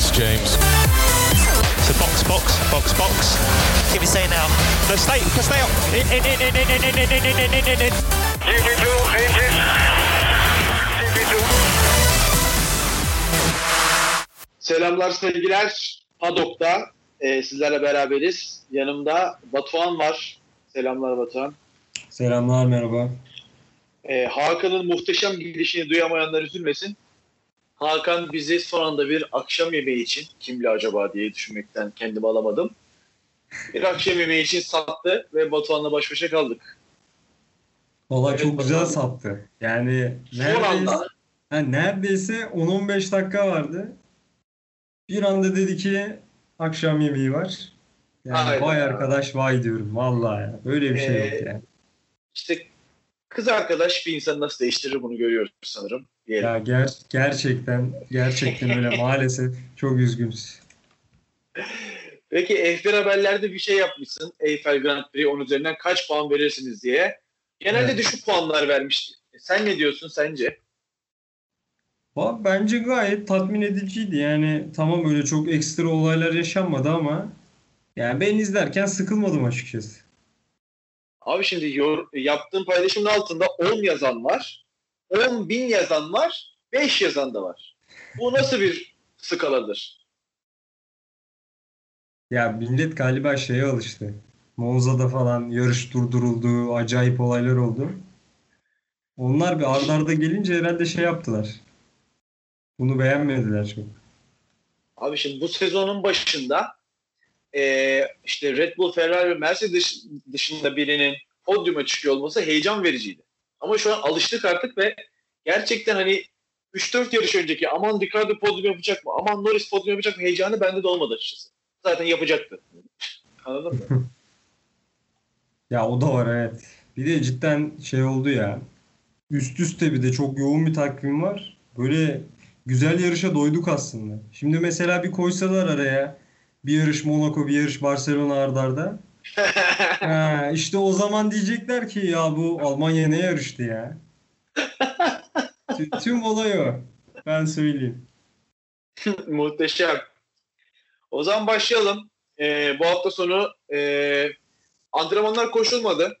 It's James. So box, box, box, box. Give me say now. No, stay, stay up. In, in, in, in, in, in, in, in, in, in, in, in. GP2, engine. GP2. Selamlar sevgiler. Padok'ta e, sizlerle beraberiz. Yanımda Batuhan var. Selamlar Batuhan. Selamlar merhaba. E, Hakan'ın muhteşem gidişini duyamayanlar üzülmesin. Hakan bizi son anda bir akşam yemeği için kimli acaba diye düşünmekten kendimi alamadım. Bir akşam yemeği için sattı ve Batuhan'la baş başa kaldık. Valla Evet, çok güzel bakalım. sattı. Yani neredeyse, anda ha, neredeyse 10-15 dakika vardı. Bir anda dedi ki akşam yemeği var. Yani Hayda. vay arkadaş vay diyorum vallahi ya. Böyle bir şey Ee, yok yani. işte kız arkadaş bir insanı nasıl değiştirir bunu görüyoruz sanırım. Diyelim. Ya ger gerçekten gerçekten öyle maalesef çok üzgünüz. Peki F1 haberlerde bir şey yapmışsın. Eiffel Grand Prix 10 üzerinden kaç puan verirsiniz diye. Genelde Evet. düşük puanlar vermiş. Sen ne diyorsun sence? Bence gayet tatmin ediciydi. Yani tamam öyle çok ekstra olaylar yaşanmadı ama yani ben izlerken sıkılmadım açıkçası. Abi şimdi yor, yaptığın paylaşımın altında 10 yazan var. 10 bin yazan var. 5 yazan da var. Bu nasıl bir skaladır? Ya millet galiba şeye alıştı. Monza'da falan yarış durduruldu, acayip olaylar oldu. Onlar bir ard arda gelince herhalde şey yaptılar. Bunu beğenmediler çok. Abi şimdi bu sezonun başında e, işte Red Bull, Ferrari ve Mercedes dış- dışında birinin podyuma çıkıyor olması heyecan vericiydi. Ama şu an alıştık artık ve gerçekten hani 3-4 yarış önceki aman Ricardo podyum yapacak mı? Aman Norris podyum yapacak mı? Heyecanı bende de olmadı açıkçası. Zaten yapacaktı. Anladın mı? Ya o da var evet. Bir de cidden şey oldu ya. Üst üste bir de çok yoğun bir takvim var. Böyle güzel yarışa doyduk aslında. Şimdi mesela bir koysalar araya bir yarış Monaco, bir yarış Barcelona ard arda. Ha, işte o zaman diyecekler ki ya bu Almanya ne yarıştı ya. Tü- Tüm olay o. Ben söyleyeyim. Muhteşem. O zaman başlayalım. Ee, bu hafta sonu e, antrenmanlar koşulmadı.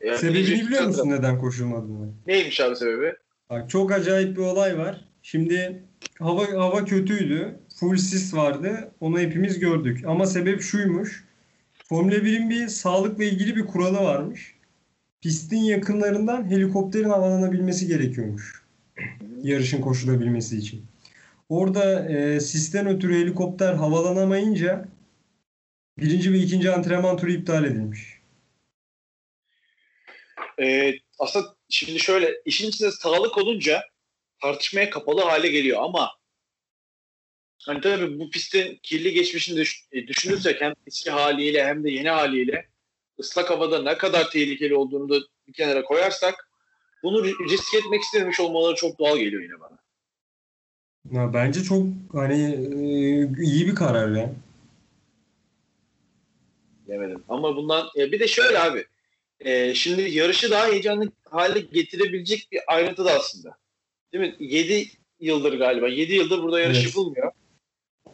Ee, Sebebini biliyor musun neden koşulmadığını? Neymiş abi sebebi? Bak çok acayip bir olay var. Şimdi hava hava kötüydü. Full sis vardı. Onu hepimiz gördük. Ama sebep şuymuş. Formula 1'in bir sağlıkla ilgili bir kuralı varmış. Pistin yakınlarından helikopterin havalanabilmesi gerekiyormuş. Yarışın koşulabilmesi için. Orada e, sisten ötürü helikopter havalanamayınca birinci ve ikinci antrenman turu iptal edilmiş. Ee, aslında şimdi şöyle işin içinde sağlık olunca tartışmaya kapalı hale geliyor ama hani tabii bu pistin kirli geçmişini düş- e, düşünürsek hem eski haliyle hem de yeni haliyle ıslak havada ne kadar tehlikeli olduğunu da bir kenara koyarsak bunu ri- risk etmek istememiş olmaları çok doğal geliyor yine bana. Ya bence çok hani e, iyi bir karar ya. Demedim. Ama bundan e, bir de şöyle abi. e, şimdi yarışı daha heyecanlı hale getirebilecek bir ayrıntı da aslında. Değil mi? 7 yıldır galiba. 7 yıldır burada yarış Evet. yapılmıyor.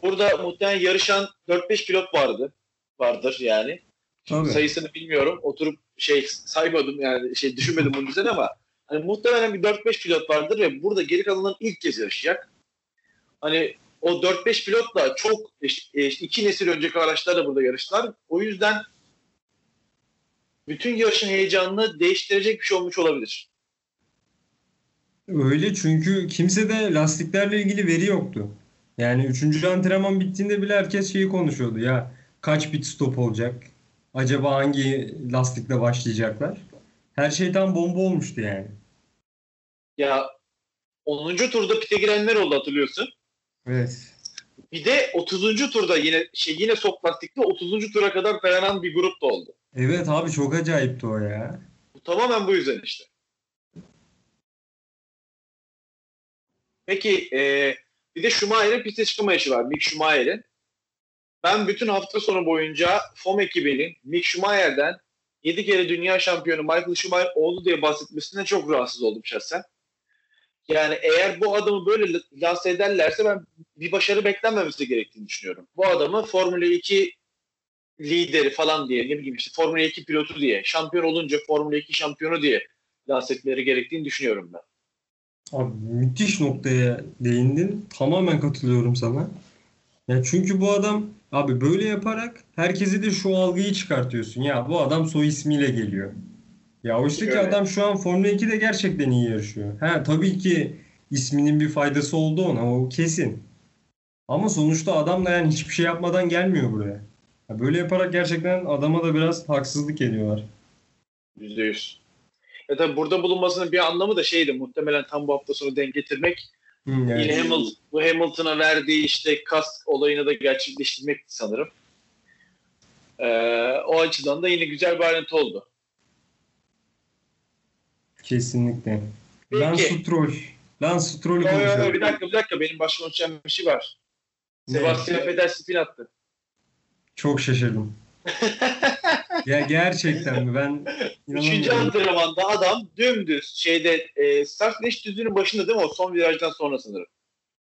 Burada muhtemelen yarışan 4-5 pilot vardı. Vardır yani. Tabii. Sayısını bilmiyorum. Oturup şey saymadım yani şey düşünmedim bunun üzerine ama hani muhtemelen bir 4-5 pilot vardır ve burada geri kalanların ilk kez yarışacak. Hani o 4-5 pilotla çok işte, e, iki nesil önceki araçlar da burada yarıştılar. O yüzden bütün yarışın heyecanını değiştirecek bir şey olmuş olabilir. Öyle çünkü kimsede lastiklerle ilgili veri yoktu. Yani üçüncü antrenman bittiğinde bile herkes şeyi konuşuyordu. Ya kaç pit stop olacak? Acaba hangi lastikle başlayacaklar? Her şey tam bomba olmuştu yani. Ya 10. turda pite girenler oldu hatırlıyorsun. Evet. Bir de 30. turda yine şey yine sok lastikli 30. tura kadar dayanan bir grup da oldu. Evet abi çok acayipti o ya. Bu tamamen bu yüzden işte. Peki e, bir de Schumacher'in piste çıkma işi var. Mick Schumacher'in. Ben bütün hafta sonu boyunca FOM ekibinin Mick Schumacher'den 7 kere dünya şampiyonu Michael Schumacher oldu diye bahsetmesinden çok rahatsız oldum şahsen. Yani eğer bu adamı böyle lanse ederlerse ben bir başarı beklenmemesi gerektiğini düşünüyorum. Bu adamı Formula 2 lideri falan diye, ne bileyim işte Formula 2 pilotu diye, şampiyon olunca Formula 2 şampiyonu diye lanse etmeleri gerektiğini düşünüyorum ben. Abi müthiş noktaya değindin. Tamamen katılıyorum sana. Ya çünkü bu adam abi böyle yaparak herkesi de şu algıyı çıkartıyorsun. Ya bu adam soy ismiyle geliyor. Ya oysa ki adam şu an Formula 2'de gerçekten iyi yarışıyor. Ha tabii ki isminin bir faydası oldu ona o kesin. Ama sonuçta adam da yani hiçbir şey yapmadan gelmiyor buraya. Ya böyle yaparak gerçekten adama da biraz haksızlık ediyorlar. %100. E tabi burada bulunmasının bir anlamı da şeydi muhtemelen tam bu hafta sonu denk getirmek. Hmm, yani. Yine Hamilton, bu Hamilton'a verdiği işte kask olayını da gerçekleştirmekti sanırım. Ee, o açıdan da yine güzel bir ayrıntı oldu. Kesinlikle. Peki. Lance Stroll. Lance Stroll konuşalım. Bir dakika bir dakika benim başıma uçan bir şey var. Sebastian Vettel spin attı. Çok şaşırdım. ya gerçekten mi? Ben Üçüncü antrenmanda adam dümdüz şeyde e, start finish düzlüğünün başında değil mi o son virajdan sonra sanırım.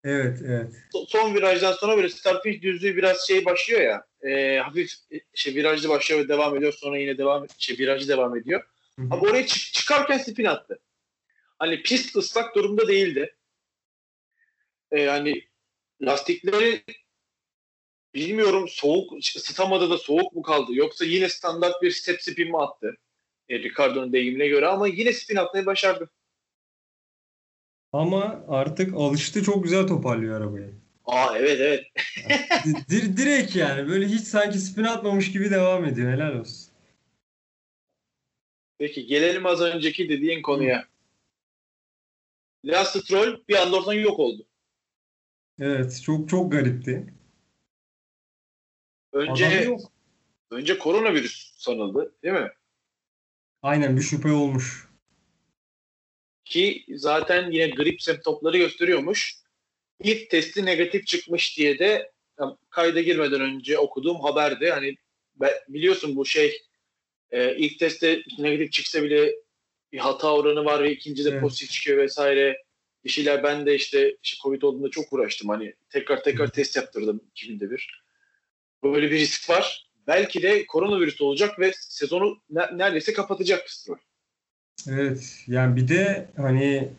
Evet, evet. So- son virajdan sonra böyle start finish düzlüğü biraz şey başlıyor ya. E, hafif e, şey virajlı başlıyor ve devam ediyor sonra yine devam şey virajlı devam ediyor. Hı hı. Abi oraya çık- çıkarken spin attı. Hani pist ıslak durumda değildi. E, yani lastikleri bilmiyorum soğuk ısıtamadı da soğuk mu kaldı yoksa yine standart bir step spin mi attı? E, Ricardo'nun deyimine göre ama yine spin atmayı başardı. Ama artık alıştı çok güzel toparlıyor arabayı. Aa evet evet. Di- dir- direkt yani böyle hiç sanki spin atmamış gibi devam ediyor. Helal olsun. Peki gelelim az önceki dediğin konuya. Lance Stroll bir anda ortadan yok oldu. Evet, çok çok garipti. Önce önce koronavirüs sanıldı, değil mi? Aynen bir şüphe olmuş. Ki zaten yine grip semptomları gösteriyormuş. İlk testi negatif çıkmış diye de kayda girmeden önce okuduğum haberde hani biliyorsun bu şey e, ilk testte negatif çıksa bile bir hata oranı var ve ikinci de Evet. pozitif çıkıyor vesaire. Bir şeyler ben de işte, işte Covid olduğunda çok uğraştım. Hani tekrar tekrar test yaptırdım iki günde bir. Böyle bir risk var. Belki de koronavirüs olacak ve sezonu ne- neredeyse kapatacak Stroll. Evet, yani bir de hani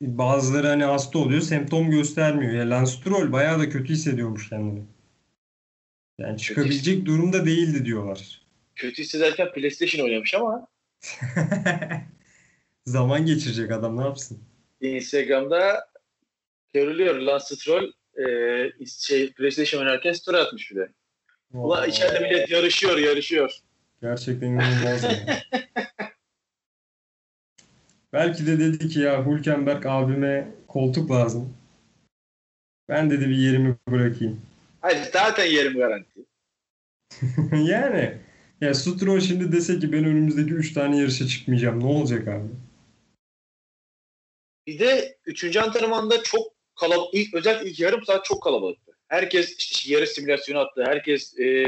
bazıları hani hasta oluyor, semptom göstermiyor. Ya Lance Stroll bayağı da kötü hissediyormuş kendini. Yani çıkabilecek durumda değildi diyorlar. Kötü hissederken PlayStation oynamış ama Zaman geçirecek adam ne yapsın? Instagram'da görülüyor. Lance Stroll e, şey, PlayStation oynarken story atmış bir de. Ulan içeride millet yarışıyor, yarışıyor. Gerçekten inanılmaz ya. Belki de dedi ki ya Hülkenberg abime koltuk lazım. Ben dedi bir yerimi bırakayım. Hayır zaten yerim garanti. yani ya Stroll şimdi dese ki ben önümüzdeki 3 tane yarışa çıkmayacağım. Ne olacak abi? Bir de üçüncü antrenmanda çok kalabalık, özellikle ilk yarım saat çok kalabalıktı. Herkes işte yarış simülasyonu attı. Herkes e,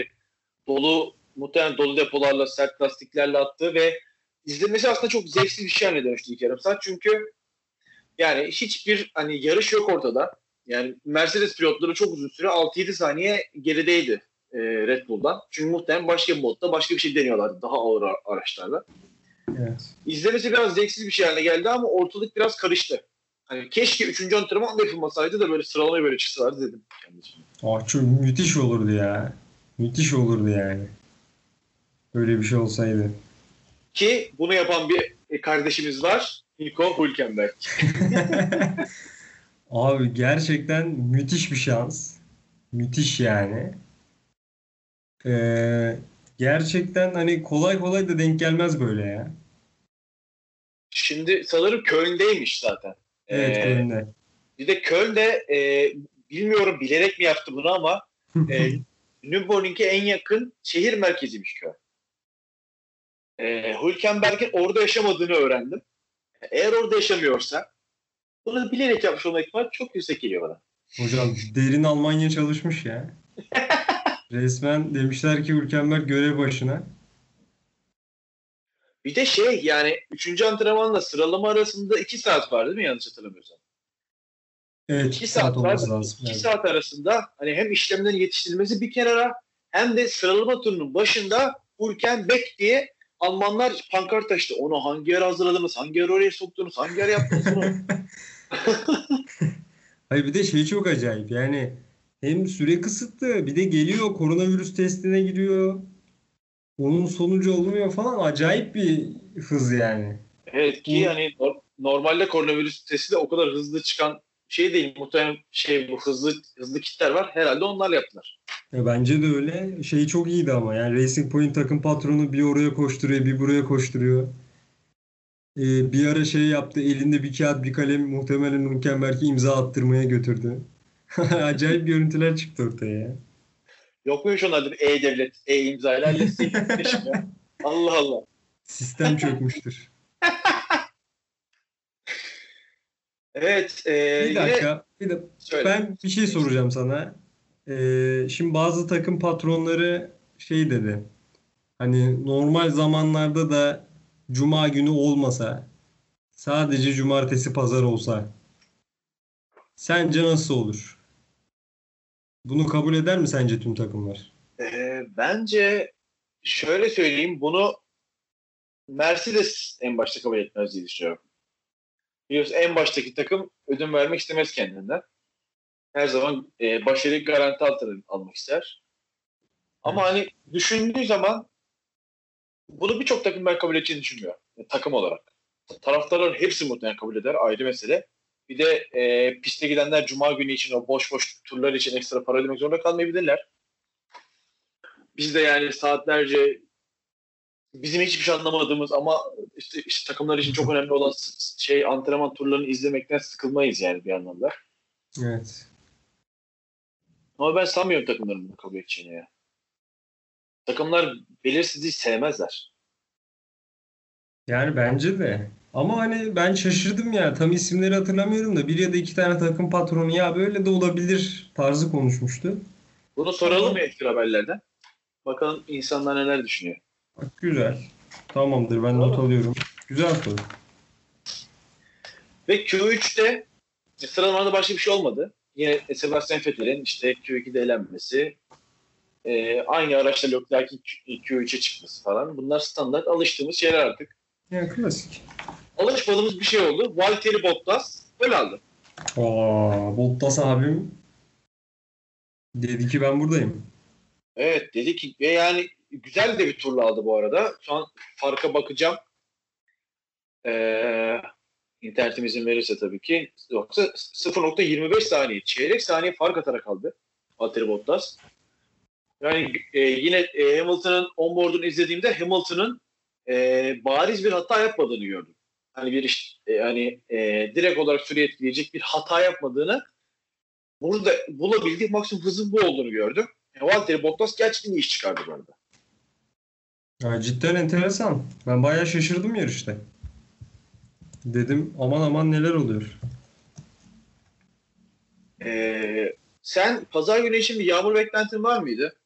dolu, muhtemelen dolu depolarla, sert lastiklerle attı ve izlemesi aslında çok zevksiz bir şey haline dönüştü ilk yarım saat. Çünkü yani hiçbir hani yarış yok ortada. Yani Mercedes pilotları çok uzun süre 6-7 saniye gerideydi e, Red Bull'dan. Çünkü muhtemelen başka bir modda başka bir şey deniyorlardı daha ağır ara- araçlarla. Evet. İzlemesi biraz zevksiz bir şey haline geldi ama ortalık biraz karıştı. Hani keşke 3. antrenman da yapılmasaydı da böyle sıralamaya böyle çıksalardı dedim kendi içimde. Aa, çok müthiş olurdu ya. Müthiş olurdu yani. Öyle bir şey olsaydı. Ki bunu yapan bir e, kardeşimiz var. Nico Hülkenberg. Abi gerçekten müthiş bir şans. Müthiş yani. Ee, gerçekten hani kolay kolay da denk gelmez böyle ya. Şimdi sanırım Köln'deymiş zaten. Evet Ee, Köln'de. Bir de Köln'de e, bilmiyorum bilerek mi yaptı bunu ama e, Nürburgring'e en yakın şehir merkeziymiş Köln. E, Hülkenberg'in orada yaşamadığını öğrendim. Eğer orada yaşamıyorsa bunu bilerek yapmış olma ihtimali çok yüksek geliyor bana. Hocam derin Almanya çalışmış ya. Resmen demişler ki Hülkenberg görev başına. Bir de şey yani 3. antrenmanla sıralama arasında 2 saat var değil mi yanlış hatırlamıyorsam? Evet 2 saat saat, var. lazım. 2 Evet. saat arasında hani hem işlemlerin yetiştirilmesi bir kenara hem de sıralama turunun başında Hurken Beck diye Almanlar pankart açtı. Onu hangi yere hazırladınız? Hangi yere oraya soktunuz? Hangi yere yaptınız bunu? Hayır bir de şey çok acayip yani hem süre kısıtlı bir de geliyor koronavirüs testine giriyor. Onun sonucu olmuyor falan acayip bir hız yani. evet ki hani nor- normalde koronavirüs testi de o kadar hızlı çıkan şey değil. Muhtemelen şey bu hızlı hızlı kitler var. Herhalde onlarla yaptılar. E, bence de öyle. Şey çok iyiydi ama yani Racing Point takım patronu bir oraya koşturuyor bir buraya koşturuyor. E, bir ara şey yaptı elinde bir kağıt bir kalem muhtemelen Hülkenberg'e imza attırmaya götürdü. Acayip görüntüler çıktı ortaya ya. Yok muymuş onlar bir E-Devlet, halletsin. ya. Allah Allah. Sistem çökmüştür. Evet. E, Bir yine dakika. Bir de söyle. Ben bir şey soracağım sana. Ee, şimdi bazı takım patronları şey dedi. Hani normal zamanlarda da cuma günü olmasa sadece cumartesi pazar olsa sence nasıl olur? Bunu kabul eder mi sence tüm takımlar? Ee, bence şöyle söyleyeyim bunu Mercedes en başta kabul etmez diye düşünüyorum. Biliyorsun en baştaki takım ödün vermek istemez kendinden. Her zaman e, başarıyı garanti altına almak ister. Ama hani düşündüğü zaman bunu birçok takım ben kabul edeceğini düşünmüyorum. Yani takım olarak. Taraftarlar hepsi muhtemelen kabul eder. Ayrı mesele. Bir de e, piste gidenler cuma günü için o boş boş turlar için ekstra para ödemek zorunda kalmayabilirler. Biz de yani saatlerce bizim hiçbir şey anlamadığımız ama işte, işte takımlar için çok önemli olan şey antrenman turlarını izlemekten sıkılmayız yani bir anlamda. Evet. Ama ben sanmıyorum takımların bunu kabul edeceğini ya. Takımlar belirsizliği sevmezler. Yani bence de. Ama hani ben şaşırdım ya. Tam isimleri hatırlamıyorum da bir ya da iki tane takım patronu ya böyle de olabilir tarzı konuşmuştu. Bunu soralım ya ekstra haberlerden. Bakalım insanlar neler düşünüyor. Bak güzel. Tamamdır ben not alıyorum. Güzel soru. Ve Q3'te sıralamada başka bir şey olmadı. Yine Sebastian Vettel'in işte Q2'de elenmesi, e, aynı araçla Leclerc'in Q3'e çıkması falan. Bunlar standart alıştığımız şeyler artık. Yani klasik. Alışmadığımız bir şey oldu. Valtteri Bottas gol aldı. Aa, Bottas abim dedi ki ben buradayım. Evet dedi ki ve yani güzel de bir turla aldı bu arada. Şu an farka bakacağım. Ee, internetim izin verirse tabii ki. Yoksa 0.25 saniye, çeyrek saniye fark atarak aldı Valtteri Bottas. Yani e, yine e, Hamilton'ın onboard'unu izlediğimde Hamilton'ın e, bariz bir hata yapmadığını gördüm. Hani bir iş, e, hani e, direkt olarak süre etkileyecek bir hata yapmadığını burada bulabildiği maksimum hızın bu olduğunu gördüm. E, Valtteri Bottas gerçekten iyi iş çıkardı bu arada. Ya cidden enteresan. Ben bayağı şaşırdım yarışta. Dedim aman aman neler oluyor. Ee, sen pazar günü için bir yağmur beklentin var mıydı?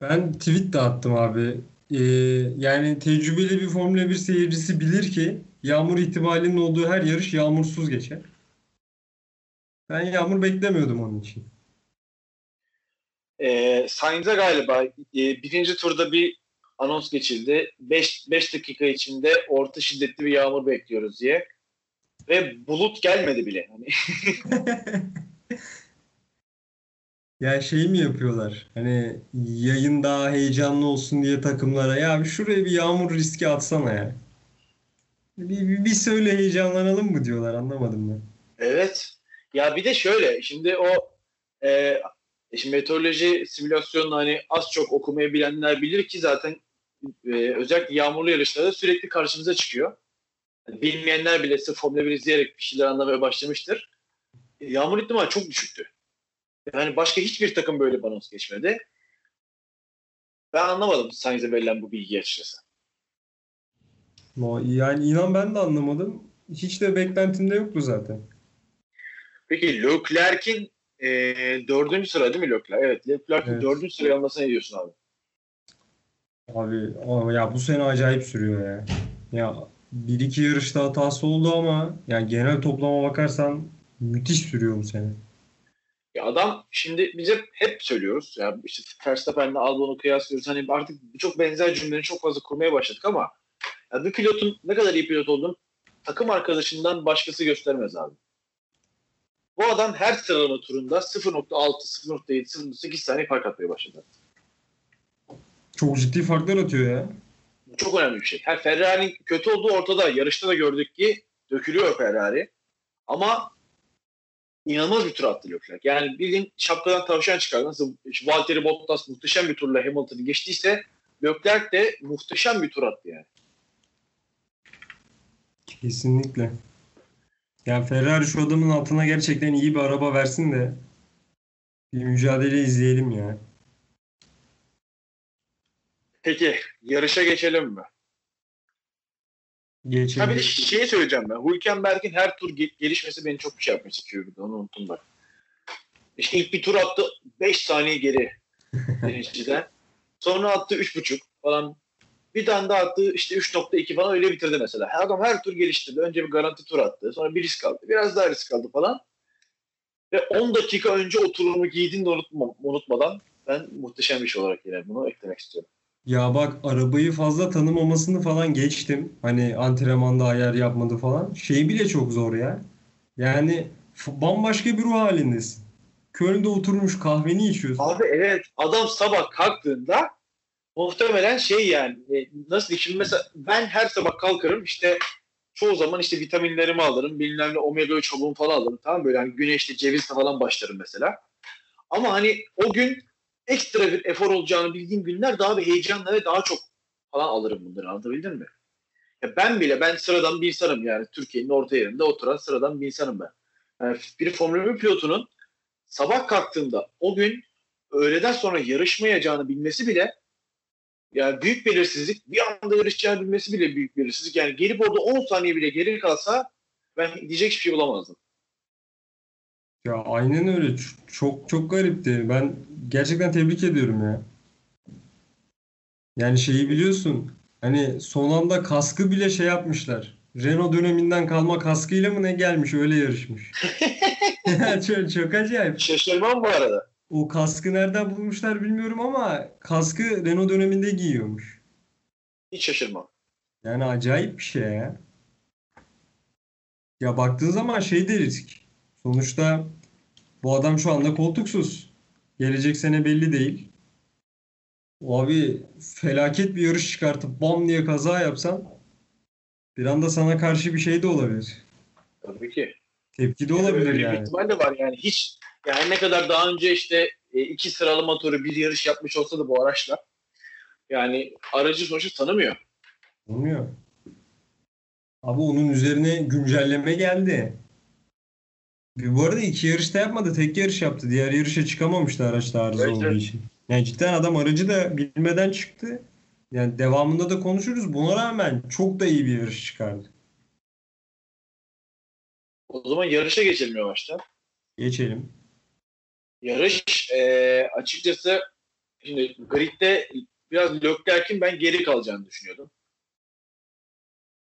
Ben tweet de attım abi. Ee, yani tecrübeli bir Formula 1 seyircisi bilir ki yağmur ihtimalinin olduğu her yarış yağmursuz geçer. Ben yağmur beklemiyordum onun için. Ee, Sainz'a galiba e, birinci turda bir anons geçildi. 5 dakika içinde orta şiddetli bir yağmur bekliyoruz diye. Ve bulut gelmedi bile. Ya şey mi yapıyorlar? Hani yayın daha heyecanlı olsun diye takımlara ya bir şuraya bir yağmur riski atsana ya. Bir, bir, bir söyle heyecanlanalım mı diyorlar anlamadım ben. Evet. Ya bir de şöyle şimdi o e, şimdi meteoroloji simülasyonunu hani az çok okumayı bilenler bilir ki zaten e, özellikle yağmurlu yarışlarda sürekli karşımıza çıkıyor. Yani bilmeyenler bile sırf Formula 1 izleyerek bir şeyler anlamaya başlamıştır. E, yağmur ihtimali çok düşüktü. Yani başka hiçbir takım böyle bir anons geçmedi. Ben anlamadım Sainz'e verilen bu bilgiyi açıkçası. Yani inan ben de anlamadım. Hiç de beklentimde yoktu zaten. Peki Leclerc'in e, dördüncü sıra değil mi Leclerc? Evet Leclerc'in Evet. dördüncü sıraya almasına ne diyorsun abi? Abi ya bu sene acayip sürüyor ya. Ya bir iki yarışta hatası oldu ama yani genel toplama bakarsan Müthiş sürüyor bu sene. Ya adam şimdi biz hep, hep söylüyoruz. Ya işte Verstappen'le Albon'u kıyaslıyoruz. Hani artık çok benzer cümleleri çok fazla kurmaya başladık ama ya bir pilotun ne kadar iyi pilot olduğunu takım arkadaşından başkası göstermez abi. Bu adam her sıralama turunda 0.6, 0.7, 0.8 saniye fark atmaya başladı. Çok ciddi farklar atıyor ya. Bu çok önemli bir şey. Her Ferrari'nin kötü olduğu ortada. Yarışta da gördük ki dökülüyor Ferrari. Ama inanılmaz bir tur attı Leclerc. Yani bildiğin şapkadan tavşan çıkardı. Nasıl Valtteri Bottas muhteşem bir turla Hamilton'ı geçtiyse Leclerc de muhteşem bir tur attı yani. Kesinlikle. Yani Ferrari şu adamın altına gerçekten iyi bir araba versin de bir mücadele izleyelim ya. Peki yarışa geçelim mi? Geçelim. Ha bir de şeyi söyleyeceğim ben. Hülkenberg'in her tur ge- gelişmesi beni çok bir şey bir de. Onu unuttum bak. İşte ilk bir tur attı 5 saniye geri birinciden. Sonra attı 3.5 falan. Bir tane daha attı işte 3.2 falan öyle bitirdi mesela. Adam her tur geliştirdi. Önce bir garanti tur attı. Sonra bir risk aldı. Biraz daha risk aldı falan. Ve 10 dakika önce o turumu giydiğini de unutma, unutmadan ben muhteşem bir şey olarak yine bunu eklemek istiyorum. Ya bak arabayı fazla tanımamasını falan geçtim. Hani antrenmanda ayar yapmadı falan. Şey bile çok zor ya. Yani bambaşka bir ruh halindesin. Köln'de oturmuş kahveni içiyorsun. Abi evet adam sabah kalktığında muhtemelen şey yani e, nasıl diyeyim şimdi mesela ben her sabah kalkarım işte çoğu zaman işte vitaminlerimi alırım bilmem ne omega 3 çabuğum falan alırım tamam böyle hani güneşli cevizle falan başlarım mesela. Ama hani o gün ekstra bir efor olacağını bildiğim günler daha bir heyecanla ve daha çok falan alırım bunları anlatabildim mi? Ya ben bile ben sıradan bir insanım yani Türkiye'nin orta yerinde oturan sıradan bir insanım ben. Yani bir Formula 1 pilotunun sabah kalktığında o gün öğleden sonra yarışmayacağını bilmesi bile yani büyük belirsizlik bir anda yarışacağını bilmesi bile büyük belirsizlik. Yani gelip orada 10 saniye bile geri kalsa ben diyecek hiçbir şey bulamazdım. Ya aynen öyle. Ç- Çok çok garipti. Ben gerçekten tebrik ediyorum ya. Yani şeyi biliyorsun. Hani son anda kaskı bile şey yapmışlar. Renault döneminden kalma kaskıyla mı ne gelmiş öyle yarışmış. Ya çok, çok acayip. Şaşırmam bu arada. O kaskı nereden bulmuşlar bilmiyorum ama kaskı Renault döneminde giyiyormuş. Hiç şaşırmam. Yani acayip bir şey ya. Ya baktığın zaman şey de risk. Sonuçta bu adam şu anda koltuksuz. Gelecek sene belli değil. Abi felaket bir yarış çıkartıp bam diye kaza yapsan bir anda sana karşı bir şey de olabilir. Tabii ki. Tepki de olabilir Öyle bir yani. ihtimal de var yani hiç yani ne kadar daha önce işte e, iki sıralama turu bir yarış yapmış olsa da bu araçla yani aracı sonuçta tanımıyor. Olmuyor. Abi onun üzerine güncelleme geldi. Bir Bu arada iki yarışta yapmadı. Tek yarış yaptı. Diğer yarışa çıkamamıştı araçta arıza Evet, olduğu evet. için. Yani cidden adam aracı da bilmeden çıktı. Yani devamında da konuşuruz. Buna rağmen çok da iyi bir yarış çıkardı. O zaman yarışa geçelim yavaştan. Geçelim. Yarış e, açıkçası şimdi gridde biraz Leclerc'in ben geri kalacağını düşünüyordum.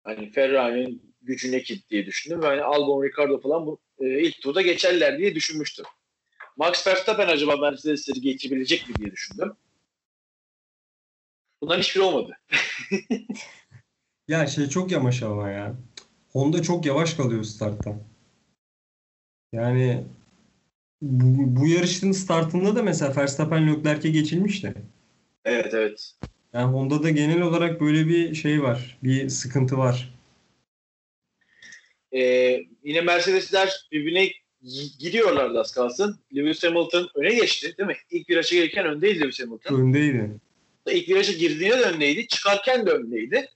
Hani Ferrari'nin gücü ne ki diye düşündüm. Ve hani Albon, Ricardo falan bu e, ilk turda geçerler diye düşünmüştüm. Max Verstappen acaba Mercedes'leri geçebilecek mi diye düşündüm. Bunların hiçbiri olmadı. Ya şey çok yavaş ama ya. Honda çok yavaş kalıyor startta. Yani bu, bu yarışın startında da mesela Verstappen Leclerc'e geçilmişti. Evet evet. Yani Honda'da genel olarak böyle bir şey var. Bir sıkıntı var. E, yine Mercedesler birbirine gi- gidiyorlardı az kalsın. Lewis Hamilton öne geçti değil mi? İlk viraja gelirken öndeydi Lewis Hamilton. Öndeydi. İlk viraja girdiğinde de öndeydi. Çıkarken de öndeydi.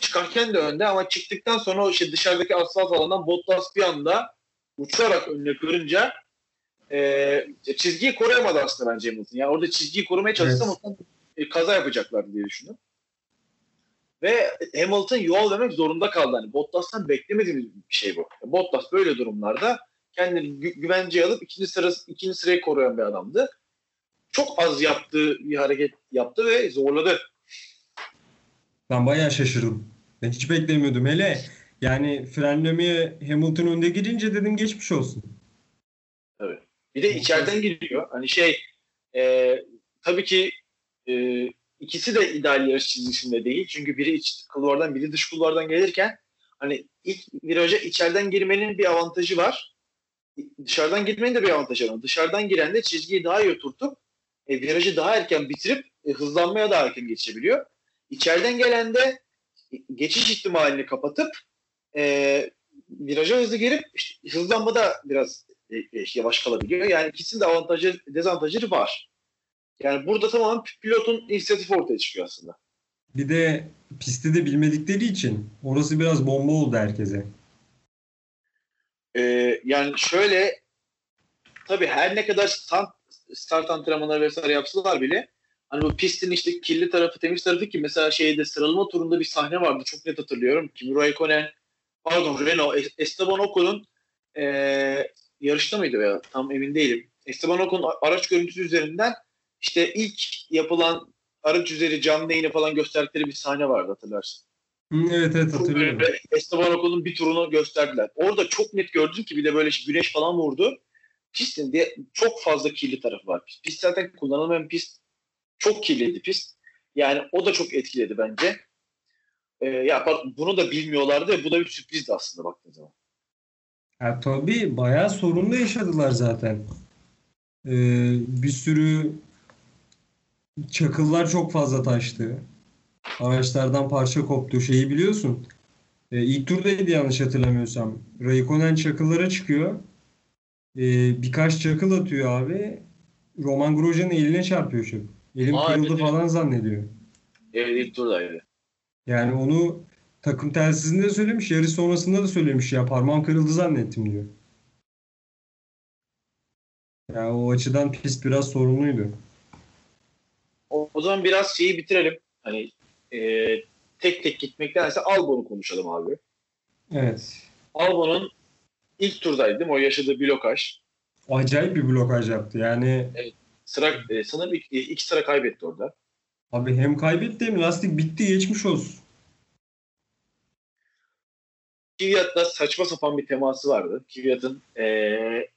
Çıkarken de önde ama çıktıktan sonra işte dışarıdaki asfalt alandan Bottas bir anda uçarak önüne kırınca e, çizgiyi koruyamadı aslında bence Hamilton. Yani orada çizgiyi korumaya çalışsa Evet. e, kaza yapacaklardı diye düşündüm. Ve Hamilton yol vermek zorunda kaldı. Hani Bottas'tan beklemediğimiz bir şey bu. Bottas böyle durumlarda kendini gü- güvenceye alıp ikinci sırası ikinci sırayı koruyan bir adamdı. Çok az yaptığı bir hareket yaptı ve zorladı. Ben bayağı şaşırdım. Ben hiç beklemiyordum. Hele Yani frenlemeye Hamilton önde girince dedim geçmiş olsun. Bir de içeriden giriyor. Hani şey e, tabii ki e, ikisi de ideal yarış çizgisinde değil. Çünkü biri iç kulvardan biri dış kulvardan gelirken hani ilk viraja içeriden girmenin bir avantajı var. Dışarıdan girmenin de bir avantajı var. Dışarıdan giren de çizgiyi daha iyi oturtup e, virajı daha erken bitirip e, hızlanmaya daha erken geçebiliyor. İçeriden gelen de geçiş ihtimalini kapatıp e, viraja hızlı girip işte, hızlanmada biraz e, e, yavaş kalabiliyor. Yani ikisinin de avantajı, dezavantajları var. Yani burada tamamen pilotun inisiyatifi ortaya çıkıyor aslında. Bir de pisti de bilmedikleri için orası biraz bomba oldu herkese. Ee, yani şöyle tabii her ne kadar start, start antrenmanları vesaire yapsalar bile hani bu pistin işte kirli tarafı temiz tarafı ki mesela şeyde sıralama turunda bir sahne vardı çok net hatırlıyorum. Kimi Raikkonen pardon Renault Esteban Ocon'un e, yarışta mıydı veya tam emin değilim. Esteban Ocon araç görüntüsü üzerinden işte ilk yapılan araç üzeri canlı yayını falan gösterdikleri bir sahne vardı hatırlarsın. Evet evet hatırlıyorum. Esteban Ocon'un bir turunu gösterdiler. Orada çok net gördüm ki bir de böyle güneş falan vurdu. Pistin diye çok fazla kirli tarafı var. Pist zaten kullanılmayan pist. Çok kirliydi pist. Yani o da çok etkiledi bence. Ee, ya bak bunu da bilmiyorlardı bu da bir sürprizdi aslında baktığın zaman. Ya tabii bayağı sorun da yaşadılar zaten. Ee, bir sürü çakıllar çok fazla taştı. Araçlardan parça koptu. Şeyi biliyorsun. Ee, ilk turdaydı yanlış hatırlamıyorsam. Raikkonen çakıllara çıkıyor. Ee, birkaç çakıl atıyor abi. Roman Grosjean'ın eline çarpıyor çakıl. Elim Aa, kırıldı evet, falan zannediyor. Evet ilk turdaydı. Yani onu takım telsizinde söylemiş. Yarış sonrasında da söylemiş ya parmağım kırıldı zannettim diyor. Yani o açıdan pist biraz sorunluydu. O, zaman biraz şeyi bitirelim. Hani e, tek tek gitmektense Albon'u konuşalım abi. Evet. Albon'un ilk turdaydı değil mi? O yaşadığı blokaj. Acayip bir blokaj yaptı. Yani Sıra, e, sanırım iki, iki sıra kaybetti orada. abi hem kaybetti hem lastik bitti geçmiş olsun. Kvyat'la saçma sapan bir teması vardı. Kvyat'ın e,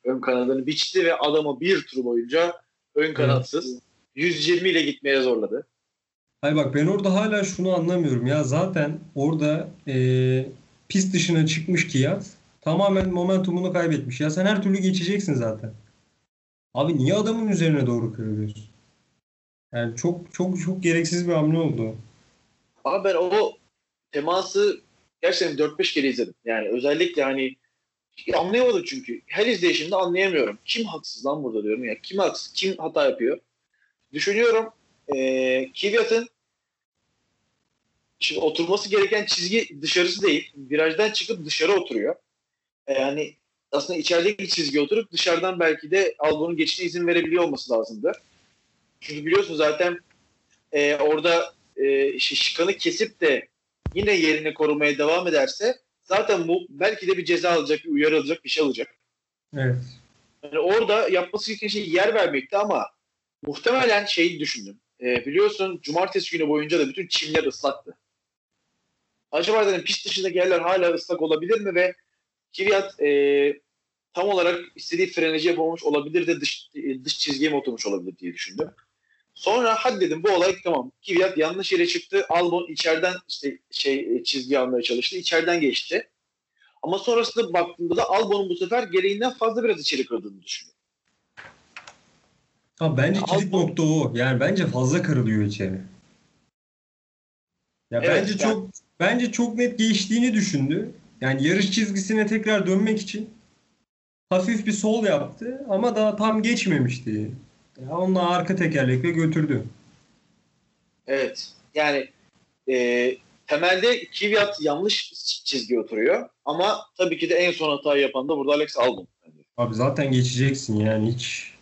ön kanadını biçti ve adamı bir tur boyunca ön kanatsız 120 ile gitmeye zorladı. Hayır bak ben orada hala şunu anlamıyorum ya zaten orada e, pist dışına çıkmış Kiyat tamamen momentumunu kaybetmiş. Ya sen her türlü geçeceksin zaten. Abi niye adamın üzerine doğru kırılıyorsun? Yani çok çok çok gereksiz bir hamle oldu. Ama ben o teması gerçekten 4-5 kere izledim. Yani özellikle hani anlayamadım çünkü. Her izleyişimde anlayamıyorum. Kim haksız lan burada diyorum ya. Kim haksız? Kim hata yapıyor? Düşünüyorum e, Kvyat'ın şimdi oturması gereken çizgi dışarısı değil. Virajdan çıkıp dışarı oturuyor. E, yani aslında içerideki çizgi oturup dışarıdan belki de Albon'un geçişine izin verebiliyor olması lazımdı. Çünkü biliyorsun zaten e, orada e, şıkanı kesip de yine yerini korumaya devam ederse zaten bu belki de bir ceza alacak, bir uyarı alacak, bir şey alacak. Evet. Yani orada yapması gereken şey yer vermekti ama muhtemelen şeyi düşündüm. E, biliyorsun cumartesi günü boyunca da bütün çimler ıslaktı. Acaba dedim pist dışındaki yerler hala ıslak olabilir mi ve Kvyat e, tam olarak istediği freneci yapamamış olabilir de dış, e, dış çizgiye mi oturmuş olabilir diye düşündüm. Sonra hadi dedim bu olay tamam. Kvyat yanlış yere çıktı. Albon içeriden işte şey çizgi almaya çalıştı. İçeriden geçti. Ama sonrasında baktığımda da Albon'un bu sefer gereğinden fazla biraz içeri kırdığını düşünüyorum. Ha bence kilit Albon- nokta o. Yani bence fazla kırılıyor içeri. Ya Evet, bence ben- çok bence çok net geçtiğini düşündü. Yani yarış çizgisine tekrar dönmek için hafif bir sol yaptı ama daha tam geçmemişti. Ya onunla arka tekerlekle götürdü. Evet. Yani e, temelde Kvyat yanlış çizgi oturuyor. Ama tabii ki de en son hatayı yapan da burada Alex Albon. Abi zaten geçeceksin yani hiç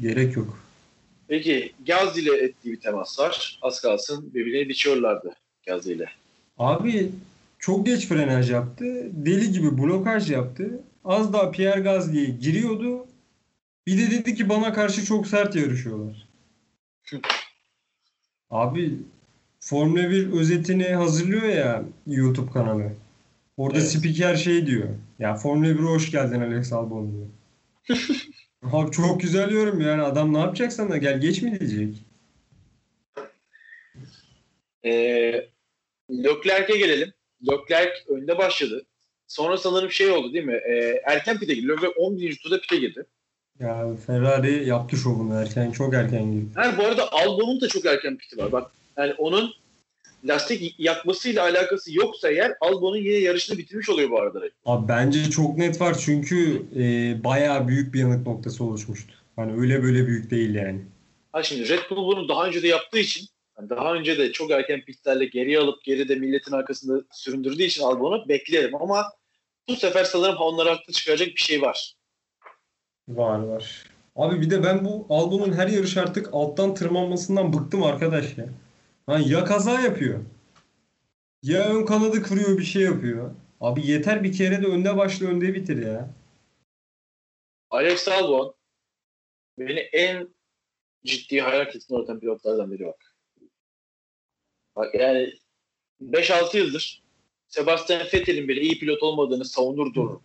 gerek yok. Peki Gazze ile ettiği bir temas var. Az kalsın birbirini biçiyorlardı Gazze ile. Abi çok geç frenaj yaptı. Deli gibi blokaj yaptı. Az daha Pierre Gasly'ye giriyordu. Bir de dedi ki bana karşı çok sert yarışıyorlar. Abi Formula 1 özetini hazırlıyor ya YouTube kanalı. Orada Evet. spiker şey diyor. Ya Formula 1'e hoş geldin Alex Albon diyor. Abi çok güzel yorum yani. Adam ne yapacak sana? Gel geç mi diyecek? Ee, Leclerc'e gelelim. Leclerc önde başladı. Sonra sanırım şey oldu değil mi? Ee, erken pite girdi. Leclerc 11. turda pite girdi. Ya Ferrari yaptı şovunu erken. Çok erken girdi. Yani bu arada Albon'un da çok erken piti var. Bak yani onun lastik yakmasıyla alakası yoksa eğer Albon'un yine yarışını bitirmiş oluyor bu arada. Abi bence çok net var çünkü e, bayağı büyük bir yanık noktası oluşmuştu. Hani öyle böyle büyük değil yani. Ha şimdi Red Bull bunu daha önce de yaptığı için yani daha önce de çok erken pitlerle geriye alıp geride milletin arkasında süründürdüğü için Albon'u beklerim ama bu sefer sanırım onlara haklı çıkaracak bir şey var. Var var. Abi bir de ben bu Albon'un her yarış artık alttan tırmanmasından bıktım arkadaş ya. Hani ya kaza yapıyor. Ya ön kanadı kırıyor bir şey yapıyor. Abi yeter bir kere de önde başla önde bitir ya. Alex Albon beni en ciddi hayal kırıklığına uğratan pilotlardan biri bak. Bak yani 5-6 yıldır Sebastian Vettel'in bile iyi pilot olmadığını savunur dururum.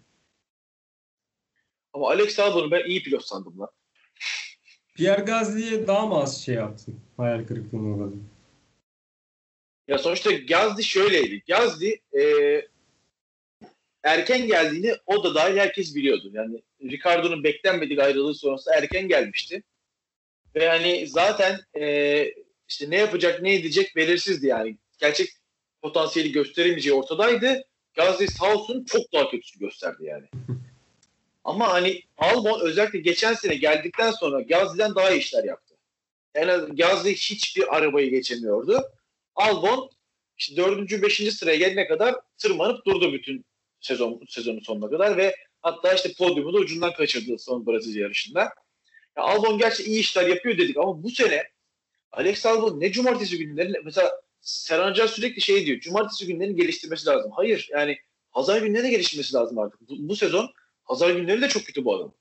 Ama Alex Albon'u ben iyi pilot sandım lan. Pierre Gasly'ye daha mı az şey yaptın? Hayal kırıklığına uğradın. Ya sonuçta Gazli şöyleydi. Gazli e, erken geldiğini o da dahil herkes biliyordu. Yani Ricardo'nun beklenmedik ayrılığı sonrası erken gelmişti. Ve hani zaten e, işte ne yapacak ne edecek belirsizdi yani. Gerçek potansiyeli gösteremeyeceği ortadaydı. Gazli sağ olsun çok daha kötüsü gösterdi yani. Ama hani Albon özellikle geçen sene geldikten sonra Gazli'den daha iyi işler yaptı. Yani Gazli hiçbir arabayı geçemiyordu. Albon işte dördüncü, beşinci sıraya gelene kadar tırmanıp durdu bütün sezon sezonun sonuna kadar ve hatta işte podyumu da ucundan kaçırdı son Brezilya yarışında. Ya Albon gerçi iyi işler yapıyor dedik ama bu sene Alex Albon ne cumartesi günleri mesela Serhan Can sürekli şey diyor. Cumartesi günlerini geliştirmesi lazım. Hayır yani pazar günlerine geliştirmesi lazım artık. Bu, bu sezon pazar günleri de çok kötü bu adam.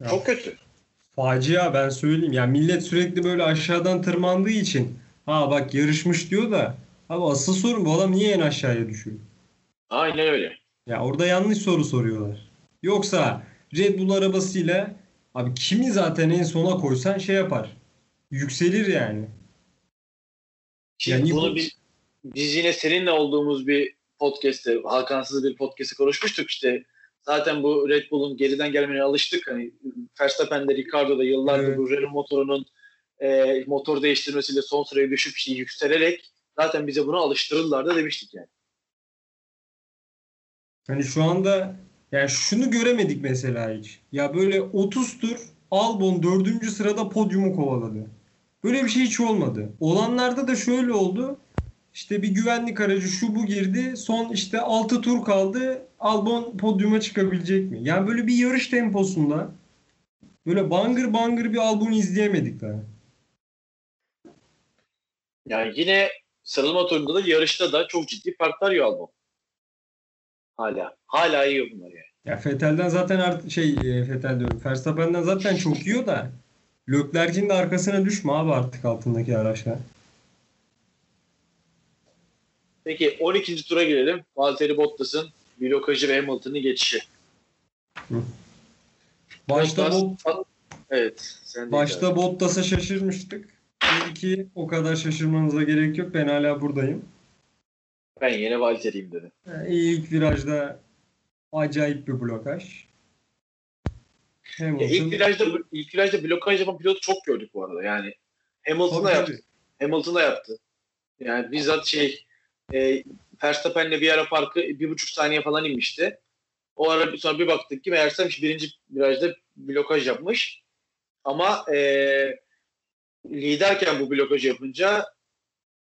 Ya, Çok kötü. Facia ben söyleyeyim. Yani millet sürekli böyle aşağıdan tırmandığı için ha bak yarışmış diyor da abi asıl sorun bu adam niye en aşağıya düşüyor? Aynen öyle. Ya orada yanlış soru soruyorlar. Yoksa Red Bull arabasıyla abi kimi zaten en sona koysan şey yapar. Yükselir yani. Şimdi Yani bunu bu- biz, biz yine seninle olduğumuz bir podcast'te, Hakan'sız bir podcast'te konuşmuştuk işte. Zaten bu Red Bull'un geriden gelmeye alıştık. Hani Verstappen'de, Ricardo'da yıllardır Evet. bu Renault motorunun e, motor değiştirmesiyle son sıraya düşüp işte yükselerek zaten bize buna alıştırırlar da demiştik yani. Hani şu anda yani şunu göremedik mesela hiç. Ya böyle 30 tur Albon 4. sırada podyumu kovaladı. Böyle bir şey hiç olmadı. Olanlarda da şöyle oldu. İşte bir güvenlik aracı şu bu girdi. Son işte 6 tur kaldı. Albon podyuma çıkabilecek mi? Yani böyle bir yarış temposunda böyle bangır bangır bir Albon izleyemedik daha. Yani yine sıralama turunda da yarışta da çok ciddi farklar yiyor Albon. Hala. Hala yiyor bunlar yani. Ya Vettel'den zaten artık şey e, Vettel diyorum. Verstappen'den zaten çok yiyor da Leclerc'in de arkasına düşme abi artık altındaki araçlar. Peki 12. tura girelim. Valtteri Bottas'ın blokajı ve Hamilton'ın geçişi. Başta Bottas- Bot, Evet. Sen başta Bottas'a şaşırmıştık. Ki o kadar şaşırmanıza gerek yok. Ben hala buradayım. Ben yine Valtteri'yim dedim. Yani ilk virajda acayip bir blokaj. Ya Hamilton, ilk virajda ilk virajda blokaj yapan pilotu çok gördük bu arada. Yani Hamilton da Tabii, yaptı. Hamilton da yaptı. Yani bizzat şey e, Verstappen'le bir ara farkı bir buçuk saniye falan inmişti. O ara sonra bir baktık ki meğersem birinci virajda blokaj yapmış. Ama e, liderken bu blokajı yapınca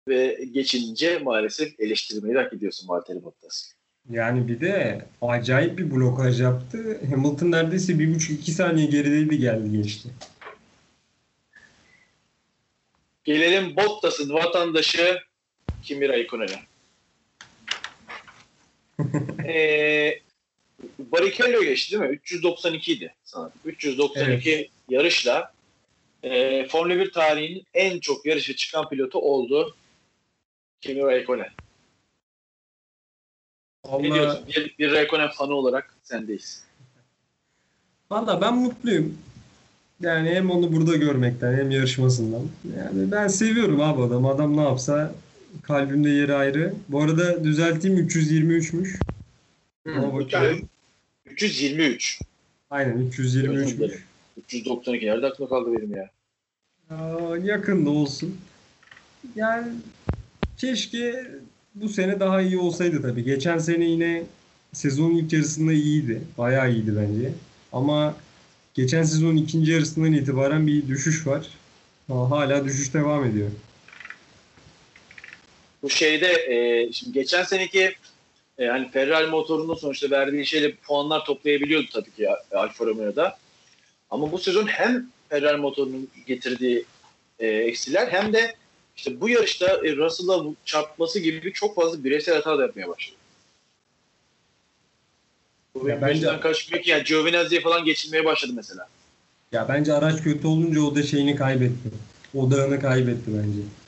ve geçinince maalesef eleştirmeyi hak ediyorsun Valtteri Bottas. Yani bir de acayip bir blokaj yaptı. Hamilton neredeyse bir buçuk iki saniye gerideydi geldi geçti. Gelelim Bottas'ın vatandaşı Kimi Raikkonen'e. Ee, Barrichello geçti değil mi? 392 idi sanırım. 392 yarışla e, Formula 1 tarihinin en çok yarışa çıkan pilotu oldu Kimi Raikkonen. Ne Allah, diyorsun? Bir, bir Raikkonen fanı olarak sendeyiz. Valla ben mutluyum. Yani hem onu burada görmekten hem yarışmasından. Yani ben seviyorum abi adam. Adam ne yapsa kalbimde yeri ayrı. Bu arada düzelteyim 323'müş. Ona bakıyorum. 323. Aynen 323'müş. 392 nerede aklımda kaldı benim ya? Aa, yakın da olsun. Yani keşke bu sene daha iyi olsaydı tabii. Geçen sene yine sezonun ilk yarısında iyiydi. Bayağı iyiydi bence. Ama geçen sezonun ikinci yarısından itibaren bir düşüş var. Aa, Hala düşüş devam ediyor. Bu şeyde e, şimdi geçen seneki e, hani Ferrari motorunun sonuçta verdiği şeyle puanlar toplayabiliyordu tabii ki Alfa Romeo'da. Ama bu sezon hem Ferrari motorunun getirdiği e, eksiler hem de işte bu yarışta e, Russell'a çarpması gibi çok fazla bireysel hata da yapmaya başladı. Bu Ya bence- kaçmıyor ki yani Giovinazzi'ye falan geçilmeye başladı mesela. Ya bence araç kötü olunca o da şeyini kaybetti. Odağını kaybetti bence.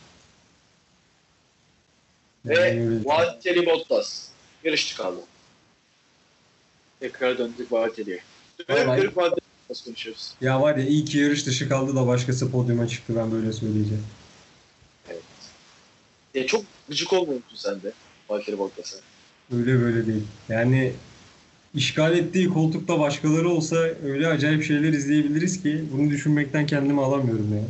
Ve Valtteri Bottas yarışçı kaldı. Tekrar döndük Valtteri'ye. Dönüp dönüp Valtteri Bottas konuşuyoruz. Ya var ya iyi ki yarış dışı kaldı da başkası podyuma çıktı ben böyle söyleyeceğim. Ya çok gıcık olmuyor musun sen de Valtteri Bottas'a? Öyle böyle değil. Yani işgal ettiği koltukta başkaları olsa öyle acayip şeyler izleyebiliriz ki bunu düşünmekten kendimi alamıyorum ya.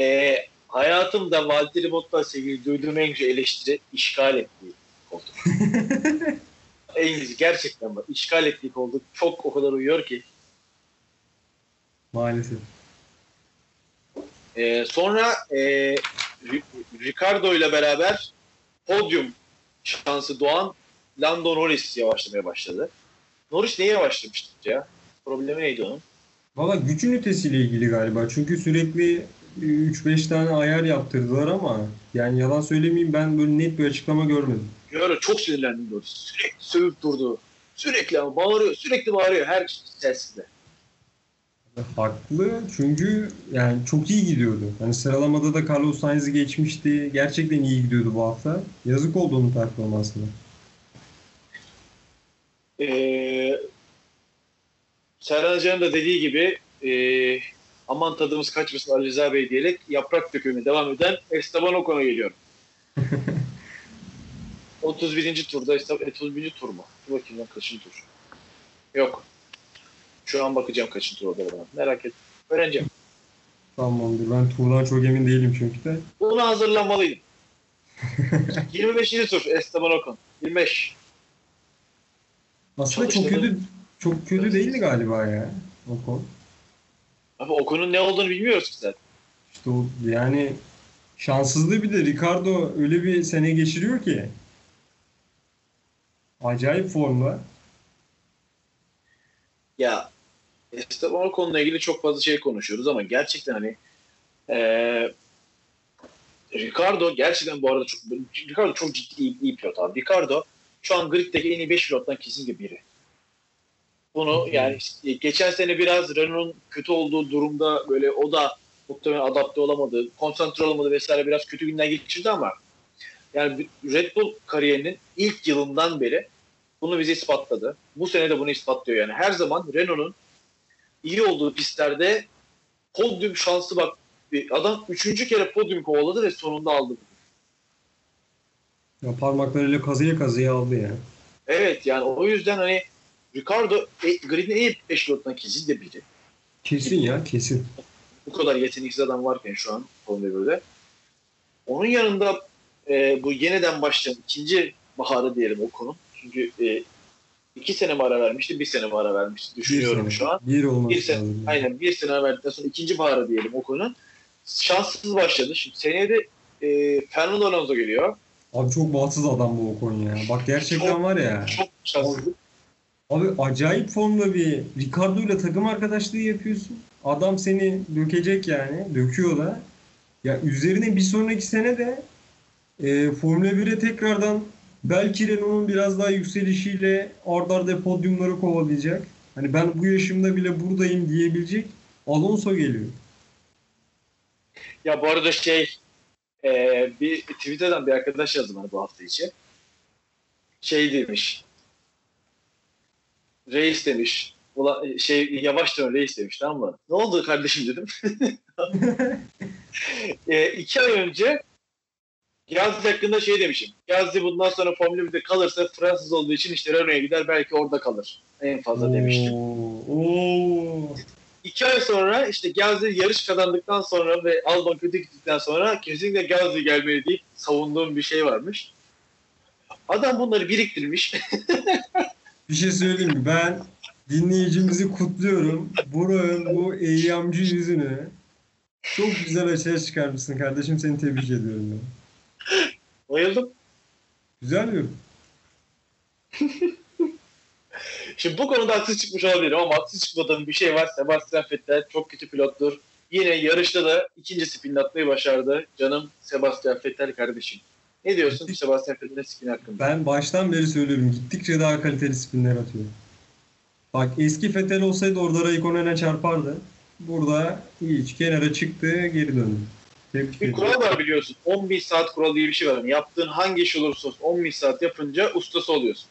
Ee, hayatımda Valtteri Bottas'la ilgili duyduğum en güzel eleştiri işgal ettiği koltuk. en gerçekten bak işgal ettiği koltuk çok o kadar uyuyor ki. Maalesef. Ee, sonra e, Ri- Ricardo ile beraber podyum şansı doğan Lando Norris yavaşlamaya başladı. Norris niye yavaşlamıştı ya? Problemi neydi onun? Valla güç ünitesiyle ilgili galiba. Çünkü sürekli 3-5 tane ayar yaptırdılar ama yani yalan söylemeyeyim ben böyle net bir açıklama görmedim. Göre çok sinirlendim Norris. Sürekli sövüp durdu. Sürekli ama bağırıyor. Sürekli bağırıyor her sesinde. Haklı çünkü yani çok iyi gidiyordu. Hani sıralamada da Carlos Sainz'i geçmişti. Gerçekten iyi gidiyordu bu hafta. Yazık oldu onun performansına. Ee, Serhan Hoca'nın da dediği gibi e, aman tadımız kaçmasın Ali Rıza Bey diyerek yaprak dökümüne devam eden Esteban Ocon'a geliyorum. 31. turda Esteban, 31. tur mu? Dur bakayım lan kaçıncı tur? Yok. Şu an bakacağım kaçıncı tur olduğunu. Merak et. Öğreneceğim. Tamamdır. Ben turdan çok emin değilim çünkü de. Buna hazırlanmalıydım. 25. tur Esteban Ocon. 25. Aslında çok kötü çok kötü değildi galiba ya. Ocon. Ama Ocon'un ne olduğunu bilmiyoruz ki zaten. İşte o yani şanssızlığı bir de Ricardo öyle bir sene geçiriyor ki. Acayip formda. Ya Esteban Ocon'la ilgili çok fazla şey konuşuyoruz ama gerçekten hani eee Ricardo gerçekten bu arada çok Ricardo çok ciddi iyi, iyi pilot abi. Ricardo şu an griddeki en iyi 5 pilottan kesinlikle biri. Bunu yani işte geçen sene biraz Renault'un kötü olduğu durumda böyle o da muhtemelen adapte olamadı, konsantre olamadı vesaire biraz kötü günler geçirdi ama yani Red Bull kariyerinin ilk yılından beri bunu bize ispatladı. Bu sene de bunu ispatlıyor yani. Her zaman Renault'un iyi olduğu pistlerde podyum şansı bak bir adam üçüncü kere podyum kovaladı ve sonunda aldı. Ya parmaklarıyla kazıya kazıya aldı ya. Evet yani o yüzden hani Ricardo e, gridin en iyi 5 pilotlarından kesinlikle biri. Kesin ya kesin. Bu kadar yeteneksiz adam varken şu an Formula 1'de. Onun yanında e, bu yeniden başlayan ikinci baharı diyelim o konu. Çünkü e, iki sene mi ara vermişti, bir sene mi ara vermişti düşünüyorum sene. şu an. Bir olması Bir sene, lazım. aynen bir sene verdikten sonra ikinci baharı diyelim o konu. Şanssız başladı. Şimdi seneye de e, Fernando Alonso geliyor. Abi çok bahtsız adam bu Ocon ya. Bak gerçekten Çok- var ya. Çok şanssızlık. Abi acayip formda bir Ricardo ile takım arkadaşlığı yapıyorsun. Adam seni dökecek yani. Döküyor da. Ya üzerine bir sonraki sene de e, Formula 1'e tekrardan belki Renault'un biraz daha yükselişiyle ard arda podyumları kovalayacak. Hani ben bu yaşımda bile buradayım diyebilecek Alonso geliyor. Ya bu arada şey e, bir Twitter'dan bir arkadaş yazdı bana bu hafta içi. Şey demiş. Reis demiş. Ulan, şey yavaş dön reis demiş tamam mı? Ne oldu kardeşim dedim. e, iki ay önce Gazi hakkında şey demişim. Gazi bundan sonra Formula 1'de kalırsa Fransız olduğu için işte Renault'a gider belki orada kalır. En fazla demiştim. Oo. İki ay sonra işte Gazi yarış kazandıktan sonra ve Albon kötü gittikten sonra kesinlikle Gazi gelmeli deyip savunduğum bir şey varmış. Adam bunları biriktirmiş. Bir şey söyleyeyim mi? Ben dinleyicimizi kutluyorum. Burak'ın bu eyyamcı yüzünü çok güzel açığa çıkarmışsın kardeşim. Seni tebrik ediyorum. Ben. Bayıldım. Güzel bir Şimdi bu konuda haksız çıkmış olabilirim ama haksız çıkmadığım bir şey var. Sebastian Vettel çok kötü pilottur. Yine yarışta da ikinci spin atmayı başardı. Canım Sebastian Vettel kardeşim. Ne diyorsun Sebastian Vettel'in spin hakkında? Ben baştan beri söylüyorum. Gittikçe daha kaliteli spinler atıyor. Bak eski Fetel olsaydı orada Raikkonen'e çarpardı. Burada hiç kenara çıktı geri döndü. Tebrik Bir kural var biliyorsun. 10.000 saat kuralı diye bir şey var. Yani yaptığın hangi iş olursa olsun 10.000 saat yapınca ustası oluyorsun.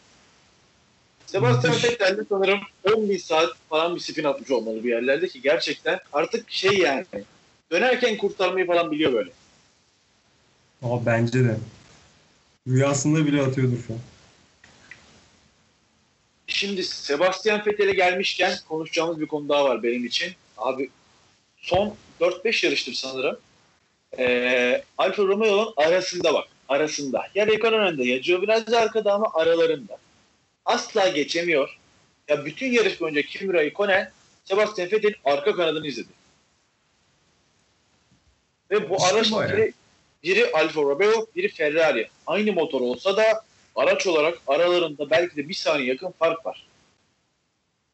Sebastian. Vettel de sanırım 10.000 saat falan bir spin atmış olmalı bir yerlerde ki gerçekten artık şey yani dönerken kurtarmayı falan biliyor böyle. Aa, bence de. Rüyasında bile atıyordur şu an. Şimdi Sebastian Vettel'e gelmişken konuşacağımız bir konu daha var benim için. Abi son 4-5 yarıştır sanırım. Ee, Alfa Romeo'nun arasında bak. Arasında. Ya Raikkonen önde ya Giovinazzi arkada ama aralarında. Asla geçemiyor. Ya bütün yarış boyunca Kimi Raikkonen Sebastian Vettel'in arka kanadını izledi. Ve bu İşte araç. Biri, Alfa Romeo, biri Ferrari. Aynı motor olsa da araç olarak aralarında belki de bir saniye yakın fark var.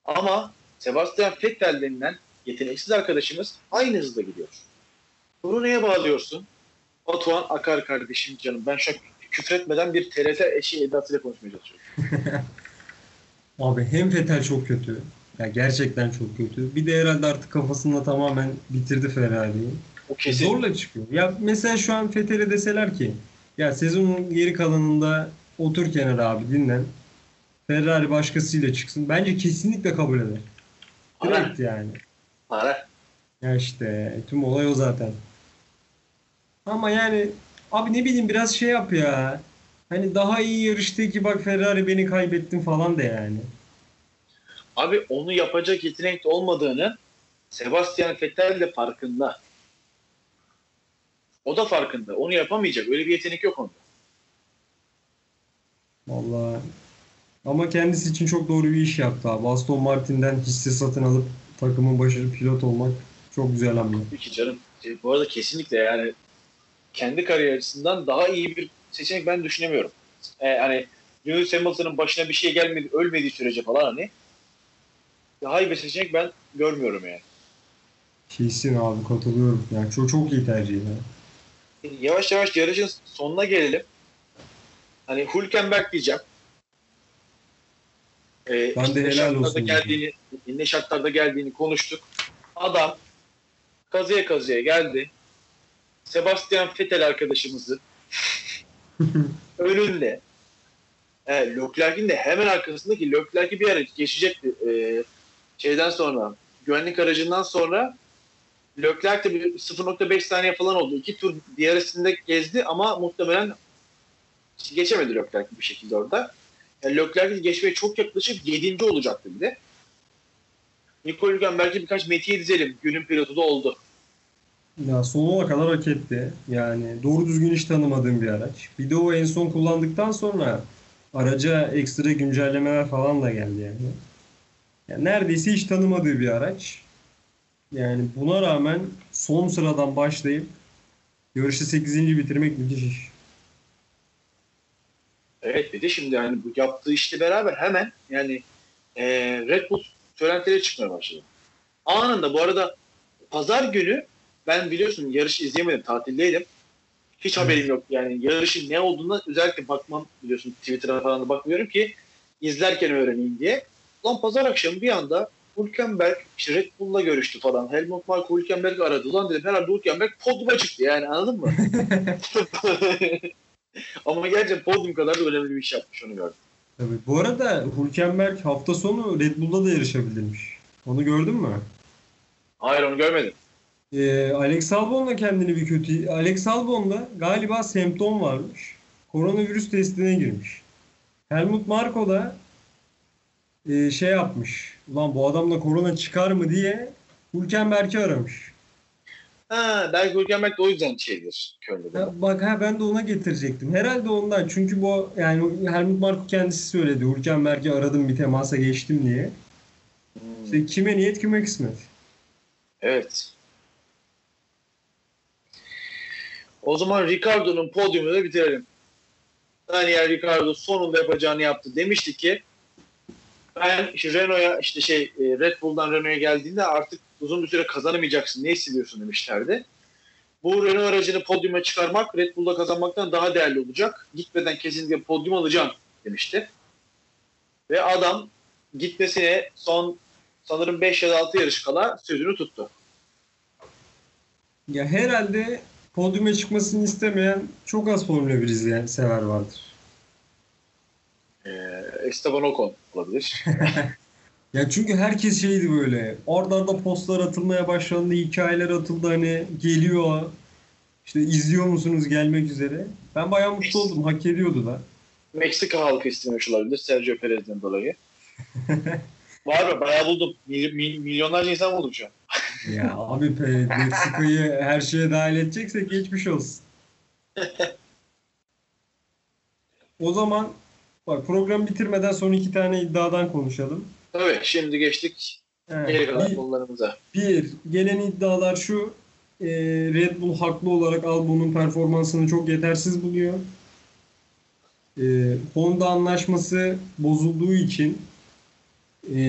Ama Sebastian Vettel denilen yeteneksiz arkadaşımız aynı hızda gidiyor. Bunu neye bağlıyorsun? Batuhan Akar kardeşim canım. Ben şu küfretmeden bir TRT eşi edasıyla konuşmaya çalışıyorum. Abi hem Fetel çok kötü. Ya gerçekten çok kötü. Bir de herhalde artık kafasında tamamen bitirdi Ferrari'yi. O kesin. Zorla çıkıyor. Ya mesela şu an Fethel'e deseler ki ya sezonun geri kalanında otur kenara abi dinlen. Ferrari başkasıyla çıksın. Bence kesinlikle kabul eder. Para. Direkt yani. Para. Ya işte tüm olay o zaten. Ama yani abi ne bileyim biraz şey yap ya. Hani daha iyi yarıştı ki bak Ferrari beni kaybettin falan de yani. Abi onu yapacak yetenek olmadığını Sebastian Vettel de farkında. O da farkında. Onu yapamayacak. Öyle bir yetenek yok onda. Vallahi ama kendisi için çok doğru bir iş yaptı abi. Aston Martin'den hisse satın alıp takımın başarılı pilot olmak çok güzel hamle. Peki canım. E, Bu arada kesinlikle yani kendi kariyer açısından daha iyi bir seçenek ben düşünemiyorum. E, hani Lewis Hamilton'ın başına bir şey gelmedi, ölmediği sürece falan hani daha iyi bir seçenek ben görmüyorum yani. Kesin abi katılıyorum. Yani çok çok iyi tercih ya. Yavaş yavaş yarışın sonuna gelelim. Hani Hülkenberg diyeceğim. Ee, Ben de helal olsun geldiğini, ne şartlarda geldiğini konuştuk. Adam kazıya kazıya geldi. Sebastian Vettel arkadaşımızı önünde e, Leclerc'in de hemen arkasındaki Leclerc'i bir ara geçecekti. E, şeyden sonra güvenlik aracından sonra Leclerc de bir 0.5 saniye falan oldu. İki tur diğerisinde gezdi ama muhtemelen geçemedi Leclerc bir şekilde orada. Yani Leclerc'i geçmeye çok yaklaşıp 7. olacaktı bir de. Nico Hülkenberg'i birkaç metiye dizelim. Günün pilotu da oldu. Ya sonuna kadar hak etti. Yani doğru düzgün hiç tanımadığım bir araç. Bir de o en son kullandıktan sonra araca ekstra güncellemeler falan da geldi yani. Yani neredeyse hiç tanımadığı bir araç. Yani buna rağmen son sıradan başlayıp yarışı 8. bitirmek müthiş iş. Evet bir de şimdi yani bu yaptığı işle beraber hemen yani e, Red Bull söylentileri çıkmaya başladı. Anında bu arada pazar günü ben biliyorsun yarışı izleyemedim tatildeydim. Hiç Evet. haberim yok yani yarışın ne olduğuna özellikle bakmam biliyorsun Twitter'a falan da bakmıyorum ki izlerken öğreneyim diye. Lan pazar akşamı bir anda Hülkenberg işte Red Bull'la görüştü falan. Helmut Marko Hülkenberg aradı. Lan dedim herhalde Hülkenberg podyuma çıktı yani anladın mı? Ama gerçekten podyum kadar da önemli bir iş yapmış onu gördüm. Tabii. Bu arada Hülkenberg hafta sonu Red Bull'da da yarışabilirmiş. Onu gördün mü? Hayır onu görmedim. Ee, Alex Albon da kendini bir kötü... Alex Albon'da galiba semptom varmış. Koronavirüs testine girmiş. Helmut Marko da e, şey yapmış. Ulan bu adamda korona çıkar mı diye Hülkenberg'i aramış. Ha, belki Hülkenberg de o yüzden şeydir Köln'de. Bak ha ben de ona getirecektim. Herhalde ondan. Çünkü bu yani Helmut Marko kendisi söyledi. Hülkenberg'i aradım bir temasa geçtim diye. Hmm, İşte kime niyet kime kısmet. Evet. O zaman Ricardo'nun podyumunu da bitirelim. Daniel Ricardo sonunda yapacağını yaptı. Demişti ki ben işte Renault'a işte şey e, Red Bull'dan Renault'a geldiğinde artık uzun bir süre kazanamayacaksın. Ne hissediyorsun demişlerdi. Bu Renault aracını podyuma çıkarmak Red Bull'da kazanmaktan daha değerli olacak. Gitmeden kesinlikle podyum alacağım demişti. Ve adam gitmesine son sanırım 5 ya da 6 yarış kala sözünü tuttu. Ya herhalde podyuma çıkmasını istemeyen çok az Formula 1 izleyen sever vardır. Ee, Esteban Ocon olabilir. Ya çünkü herkes şeydi böyle. Orada arada postlar atılmaya başlandı, hikayeler atıldı hani geliyor. İşte izliyor musunuz gelmek üzere. Ben bayağı mutlu oldum. Hak ediyordu da. Meksika halkı istemiş olabilir Sergio Perez'den dolayı. Var mı? Bayağı buldum. Mil- mil- milyonlarca insan buldum şu an. Ya abi Meksika'yı her şeye dahil edeceksek geçmiş olsun. O zaman bak program bitirmeden son iki tane iddiadan konuşalım. Tabii şimdi geçtik geri Evet, kalan bir, konularımıza. bir, gelen iddialar şu. e, Red Bull haklı olarak Albon'un performansını çok yetersiz buluyor. E, Honda anlaşması bozulduğu için e,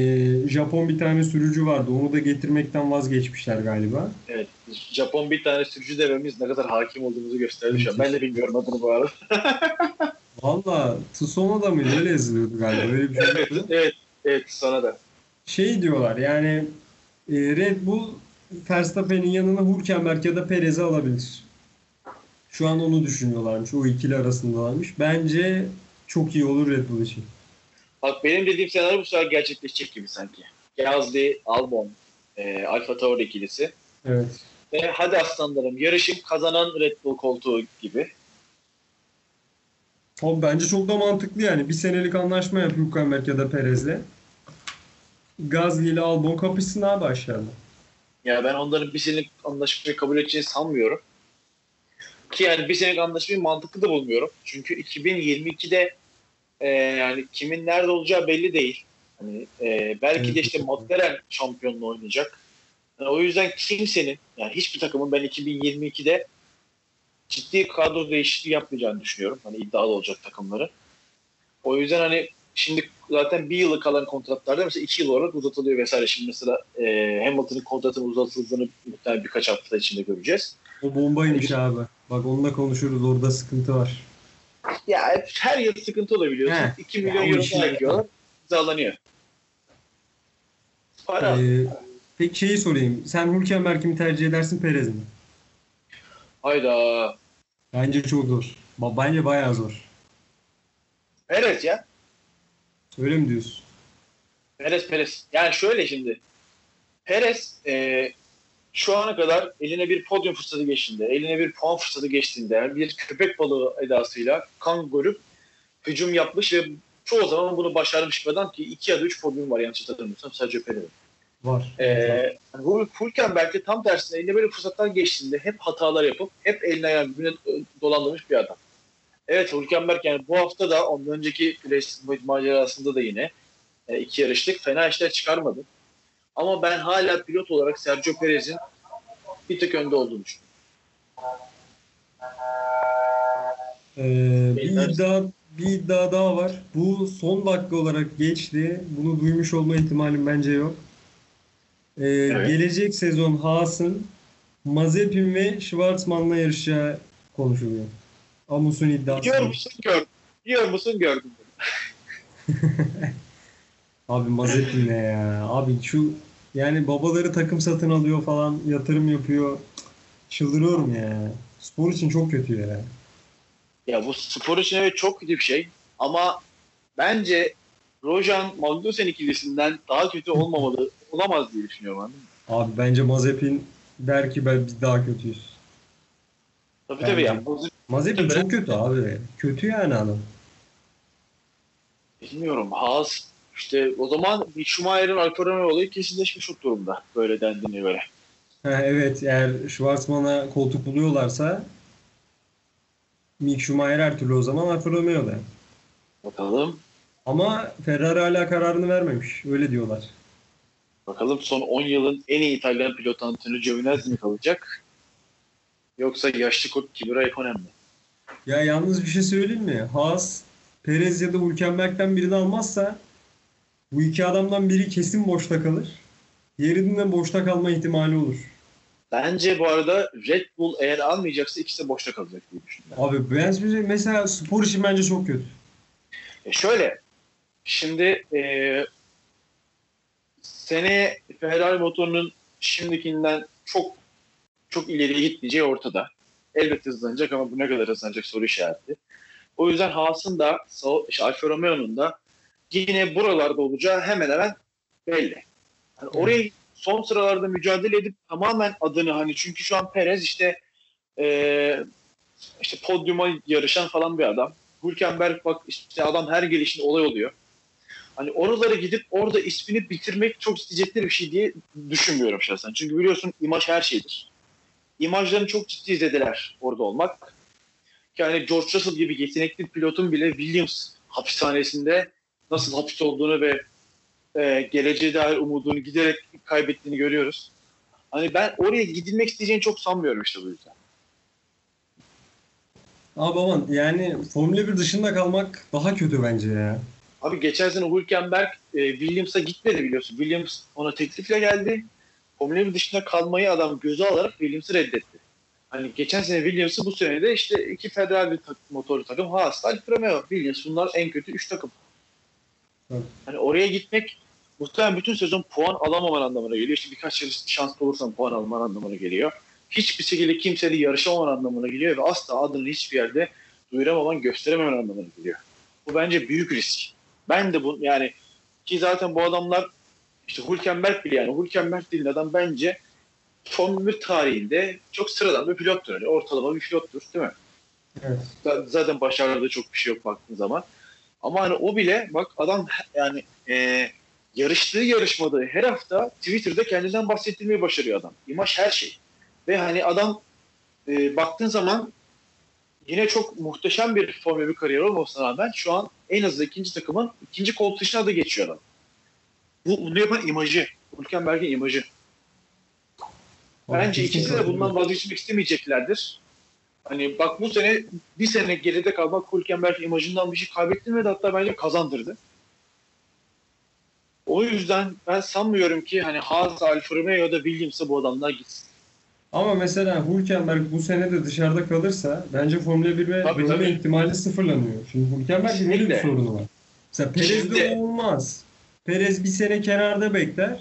Japon bir tane sürücü vardı. Onu da getirmekten vazgeçmişler galiba. Evet. Japon bir tane sürücü devemiz ne kadar hakim olduğumuzu gösterdi şu an. Ben de bilmiyorum adını bu arada. Valla Tsunoda mıydı? Öyle yazılıyordu galiba. Öyle bir şey evet, evet, evet sana da. Şey diyorlar yani e, Red Bull Verstappen'in yanına Hülkenberg ya da Perez'i alabilir. Şu an onu düşünüyorlarmış. O ikili arasındalarmış. Bence çok iyi olur Red Bull için. Bak benim dediğim senaryo bu sefer gerçekleşecek gibi sanki. Gasly, Albon, e, Alfa Tauri ikilisi. Evet. Ve hadi aslanlarım yarışın kazanan Red Bull koltuğu gibi. Abi bence çok da mantıklı yani. Bir senelik anlaşma yap Hülkenberg ya da Perez'le. Gasly ile Albon kapışsın abi aşağıda. Ya ben onların bir senelik anlaşmayı kabul edeceğini sanmıyorum. Ki yani bir senelik anlaşmayı mantıklı da bulmuyorum. Çünkü 2022'de e, yani kimin nerede olacağı belli değil. Hani e, belki de işte. McLaren şampiyonluğu oynayacak. Yani o yüzden kimsenin yani hiçbir takımın ben 2022'de ciddi kadro değişikliği yapmayacağını düşünüyorum. Hani iddialı olacak takımları. O yüzden hani şimdi zaten bir yılı kalan kontratlarda mesela iki yıl olarak uzatılıyor vesaire. Şimdi mesela e, Hamilton'ın kontratının uzatıldığını muhtemelen birkaç hafta içinde göreceğiz. O bombaymış abi. Bak onunla konuşuruz. Orada sıkıntı var. Ya her yıl sıkıntı olabiliyor. He. 2 Ya milyon euro ekliyorlar. İmzalanıyor. Para. Ee, peki şeyi sorayım. Sen Hülkenberg'i mi tercih edersin Perez mi? Hayda. Bence çok zor. Ba- Bence bayağı zor. Perez ya. Öyle mi diyorsun? Perez Perez. Yani şöyle şimdi. Perez e, şu ana kadar eline bir podyum fırsatı geçtiğinde, eline bir puan fırsatı geçtiğinde bir köpek balığı edasıyla kan görüp hücum yapmış ve çoğu zaman bunu başarmış bir adam ki iki ya da üç podyum var yanlış hatırlamıyorsam Sergio Perez. Var. Ee, Hul- Hülkenberg de tam tersine eline böyle fırsatlar geçtiğinde hep hatalar yapıp hep eline ayağını birbirine dolandırmış bir adam. Evet Hülkenberg yani bu hafta da ondan önceki Racing macerasında da yine e, iki yarışlık fena işler çıkarmadı. Ama ben hala pilot olarak Sergio Perez'in bir tık önde olduğunu düşünüyorum. Ee, bir iddia bir iddia daha var. Bu son dakika olarak geçti. Bunu duymuş olma ihtimalim bence yok. Ee, Gelecek sezon Haas'ın Mazepin ve Schwarzman'la yarışacağı konuşuluyor. Amus'un iddiası. Biliyor musun gördüm. Biliyor musun gördüm. Abi Mazepin ne ya? Abi şu yani babaları takım satın alıyor falan yatırım yapıyor. Çıldırıyorum ya. Spor için çok kötü ya. Ya bu spor için evet çok kötü bir şey ama bence Rojan Magnussen ikilisinden daha kötü olmamalı olamaz diye düşünüyorum mı? Abi bence Mazepin der ki ben biz daha kötüyüz. Tabii Bence. tabii yani. Mazepin çok kötü abi. Kötü yani adam. Bilmiyorum. Haas işte o zaman bir Schumacher'in Alfa Romeo olayı kesinleşmiş durumda. Böyle dendiğine göre. Ha, evet eğer Schwarzman'a koltuk buluyorlarsa Mick Schumacher her türlü o zaman Alfa Romeo'da. Bakalım. Ama Ferrari hala kararını vermemiş. Öyle diyorlar. Bakalım son 10 yılın en iyi İtalyan pilot Antonio Giovinazzi mi kalacak? Yoksa yaşlı kurt Kimi Raikkonen mi? Ya yalnız bir şey söyleyeyim mi? Haas, Perez ya da Hülkenberg'den birini almazsa bu iki adamdan biri kesin boşta kalır. De boşta kalma ihtimali olur. Bence bu arada Red Bull eğer almayacaksa ikisi de boşta kalacak diye düşünüyorum. Abi ben mesela spor için bence çok kötü. E şöyle, şimdi e, sene Ferrari motorunun şimdikinden çok çok ileriye gitmeyeceği ortada. Elbette hızlanacak ama bu ne kadar hızlanacak soru işareti. O yüzden Haas'ın da işte Alfa Romeo'nun da yine buralarda olacağı hemen hemen belli. Yani oraya son sıralarda mücadele edip tamamen adını hani çünkü şu an Perez işte e, işte podyuma yarışan falan bir adam. Hülkenberg bak işte adam her gelişinde olay oluyor. Hani oralara gidip orada ismini bitirmek çok isteyecekleri bir şey diye düşünmüyorum şahsen. Çünkü biliyorsun imaj her şeydir. İmajlarını çok ciddi izlediler orada olmak. Yani George Russell gibi yetenekli pilotun bile Williams hapishanesinde nasıl hapis olduğunu ve e, geleceğe dair umudunu giderek kaybettiğini görüyoruz. Hani ben oraya gidilmek isteyeceğini çok sanmıyorum işte bu yüzden. Abi aman yani Formula 1 dışında kalmak daha kötü bence ya. Abi geçen sene Hülkenberg e, Williams'a gitmedi biliyorsun. Williams ona teklifle geldi. Formula 1 dışında kalmayı adam göze alarak Williams'ı reddetti. Hani geçen sene Williams'ı bu sene de işte iki Ferrari tak- motorlu takım Haas, Alfa Romeo, Williams bunlar en kötü üç takım. Evet. Hani oraya gitmek muhtemelen bütün sezon puan alamaman anlamına geliyor. İşte birkaç yarış şanslı olursan puan alman anlamına geliyor. Hiçbir şekilde kimseyle yarışamaman anlamına geliyor ve asla adını hiçbir yerde duyuramaman, gösterememen anlamına geliyor. Bu bence büyük risk. Ben de bu yani ki zaten bu adamlar işte Hülkenberg bile yani Hülkenberg dediğin adam bence Formula 1 tarihinde çok sıradan bir pilottur. Yani ortalama bir pilottur değil mi? Evet. Zaten başarıda çok bir şey yok baktığın zaman. Ama hani o bile bak adam yani e, yarıştığı yarışmada her hafta Twitter'da kendinden bahsettirmeyi başarıyor adam. İmaj her şey. Ve hani adam e, baktığın zaman yine çok muhteşem bir Formula 1 kariyeri olmasına rağmen şu an en hızlı ikinci takımın ikinci koltuğu dışına da geçiyor adam. Bu, bunu yapan imajı. Hülkenberg'in imajı. Bence ikisi de bundan vazgeçmek istemeyeceklerdir. Hani bak bu sene bir sene geride kalmak Hülkenberg imajından bir şey kaybettirmedi hatta bence kazandırdı. O yüzden ben sanmıyorum ki hani Haas, Alfa Romeo ya da Williams'a bu adamlar gitsin. Ama mesela Hülkenberg bu sene de dışarıda kalırsa bence Formula 1 ve Tabii, dönme tabii. ihtimali sıfırlanıyor. Şimdi Hülkenberg'in öyle bir sorunu var. Mesela Perez'de Şimdi- olmaz. Perez bir sene kenarda bekler.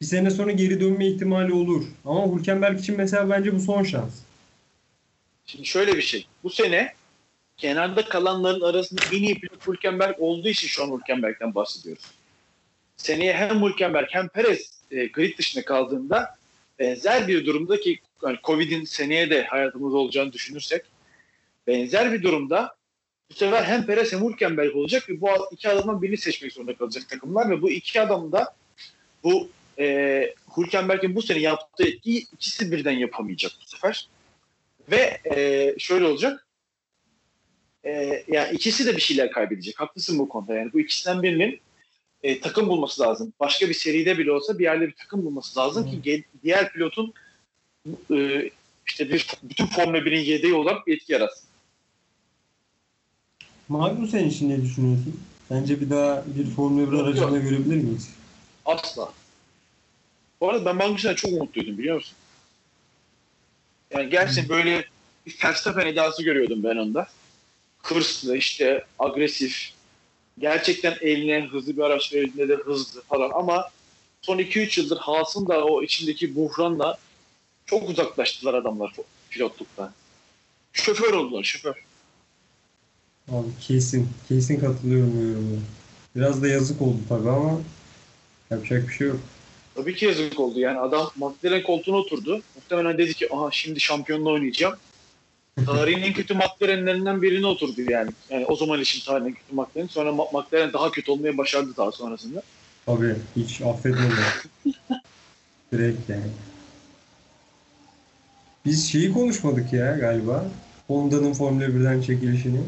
Bir sene sonra geri dönme ihtimali olur. Ama Hülkenberg için mesela bence bu son şans. Şimdi şöyle bir şey. Bu sene kenarda kalanların arasında en iyi pilot Hülkenberg olduğu için şu an Hülkenberg'den bahsediyoruz. Seneye hem Hülkenberg hem Perez e, grid dışında kaldığında benzer bir durumda ki yani Covid'in seneye de hayatımızda olacağını düşünürsek benzer bir durumda bu sefer hem Perez hem Hülkenberg olacak ve bu iki adamdan birini seçmek zorunda kalacak takımlar ve bu iki adam da bu e, Hülkenberg'in bu sene yaptığı etkiyi ikisi birden yapamayacak bu sefer. Ve e, şöyle olacak. E, yani ikisi de bir şeyler kaybedecek. Haklısın bu konuda. Yani bu ikisinden birinin e, takım bulması lazım. Başka bir seride bile olsa bir yerde bir takım bulması lazım ki ge- diğer pilotun e, işte bir bütün Formula 1'in yedeği olarak bir etki yaratsın. Magnussen için ne düşünüyorsun? Bence bir daha bir Formula 1 Yok, aracında görebilir miyiz? Asla. Bu arada ben Magnussen'e çok umutluydum biliyor musun? Yani gerçekten böyle bir Verstappen edası görüyordum ben onda. Hırslı, işte agresif. Gerçekten eline hızlı bir araç verildiğinde de hızlı falan ama son 2-3 yıldır Haas'ın da o içindeki buhranla çok uzaklaştılar adamlar pilotluktan. Şoför oldular, şoför. Abi kesin. Kesin katılıyorum bu. Biraz da yazık oldu tabii ama yapacak bir şey yok. Tabii ki yazık oldu. Yani adam McLaren koltuğuna oturdu. Muhtemelen dedi ki aha şimdi şampiyonla oynayacağım. Tarihin en kötü McLaren'lerinden birine oturdu yani. Yani o zaman için tarihin en kötü McLaren. Sonra McLaren daha kötü olmaya başardı daha sonrasında. Tabii hiç affetmedi. Direkt yani. Biz şeyi konuşmadık ya galiba. Honda'nın Formula 1'den çekilişini.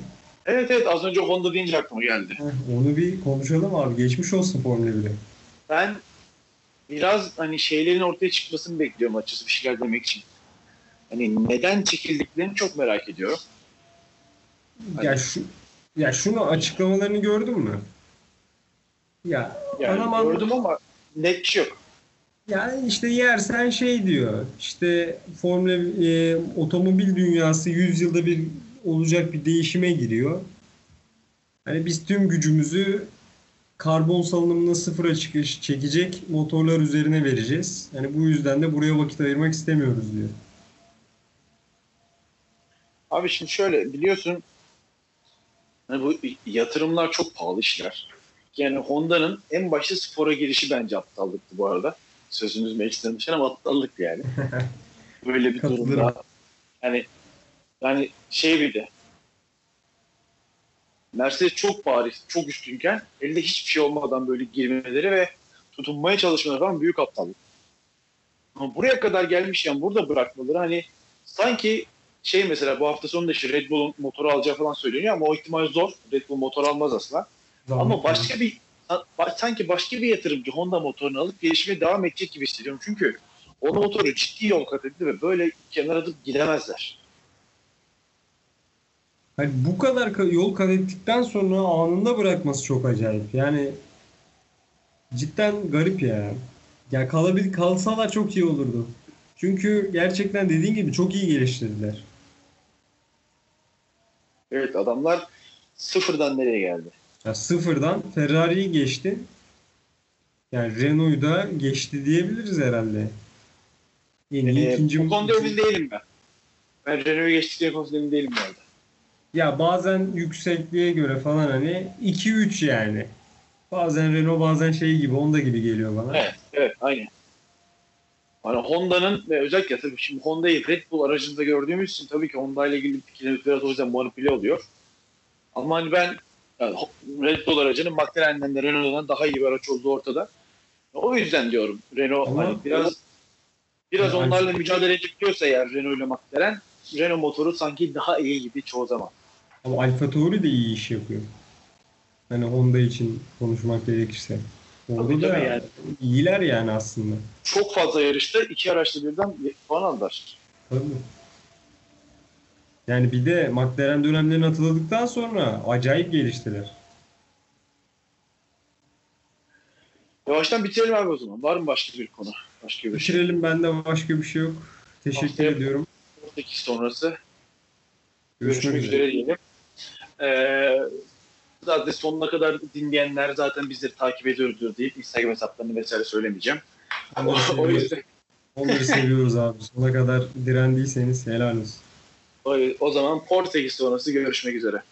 Evet evet az önce Honda deyince aklıma geldi. Heh, Onu bir konuşalım abi. Geçmiş olsun Formula 1'e. Ben biraz hani şeylerin ortaya çıkmasını bekliyorum açıkçası bir şeyler demek için. Hani neden çekildiklerini çok merak ediyorum. Ya şu ya şunu açıklamalarını gördün mü? Ya Yani anladı. gördüm ama net bir şey yok. Yani işte yersen şey diyor. İşte Formula e, otomobil dünyası 100 yılda bir olacak bir değişime giriyor. Hani biz tüm gücümüzü karbon salınımını sıfıra çıkış çekecek motorlar üzerine vereceğiz. Yani bu yüzden de buraya vakit ayırmak istemiyoruz diyor. Abi şimdi şöyle biliyorsun hani bu yatırımlar çok pahalı işler. Yani Honda'nın en başta spora girişi bence aptallıktı bu arada. Sözümüz meclisten dışarı ama aptallıktı yani. Böyle bir durumda. Yani yani şey bir de Mercedes çok bariz, çok üstünken elde hiçbir şey olmadan böyle girmeleri ve tutunmaya çalışmaları falan büyük aptallık. Ama buraya kadar gelmişken burada bırakmaları hani sanki şey mesela bu hafta sonunda işte Red Bull'un motoru alacağı falan söyleniyor ama o ihtimal zor. Red Bull motor almaz asla. Ama başka bir sanki başka bir yatırımcı Honda motorunu alıp gelişmeye devam edecek gibi hissediyorum. Çünkü o motoru ciddi yol kat etti ve böyle kenara atıp gidemezler. Hani bu kadar ka- yol kat ettikten sonra anında bırakması çok acayip. Yani cidden garip ya. Ya kalabil kalsalar çok iyi olurdu. Çünkü gerçekten dediğin gibi çok iyi geliştirdiler. Evet adamlar sıfırdan nereye geldi? Ya sıfırdan Ferrari'yi geçti. Yani Renault'u da geçti diyebiliriz herhalde. İyi Ee, ikinci bu konuda emin değilim ben. Ben Renault'u geçtikleri konusunda emin değilim arada. Ya bazen yüksekliğe göre falan hani 2-3 yani. Bazen Renault bazen şey gibi Honda gibi geliyor bana. Evet, evet aynen. Hani Honda'nın ve özellikle tabii şimdi Honda'yı Red Bull aracında gördüğümüz için tabii ki Honda ile ilgili fikirlerimiz biraz o yüzden manipüle oluyor. Ama hani ben yani Red Bull aracının McLaren'den de Renault'dan daha iyi bir araç olduğu ortada. O yüzden diyorum Renault Ama- hani biraz biraz Yani- onlarla mücadele edebiliyorsa eğer Renault ile McLaren Renault motoru sanki daha iyi gibi çoğu zaman. Ama Alfa Tauri de iyi iş yapıyor. Hani Honda için konuşmak gerekirse. Orada Tabii, da yani. iyiler yani aslında. Çok fazla yarışta iki araçta birden puan aldılar. Tabii. Yani bir de McLaren dönemlerini hatırladıktan sonra acayip geliştiler. Yavaştan bitirelim abi o zaman. Var mı başka bir konu? Başka bir şey? Bitirelim bende başka bir şey yok. Teşekkür Haftaya- ediyorum. 8 sonrası Görüşmek, görüşmek üzere. üzere diyelim. Ee, zaten sonuna kadar dinleyenler zaten bizleri takip ediyordur deyip Instagram hesaplarını vesaire söylemeyeceğim. O seviyoruz. yüzden Onları seviyoruz abi. Sona kadar direndiyseniz helal olsun. o, o zaman Portekiz sonrası görüşmek üzere.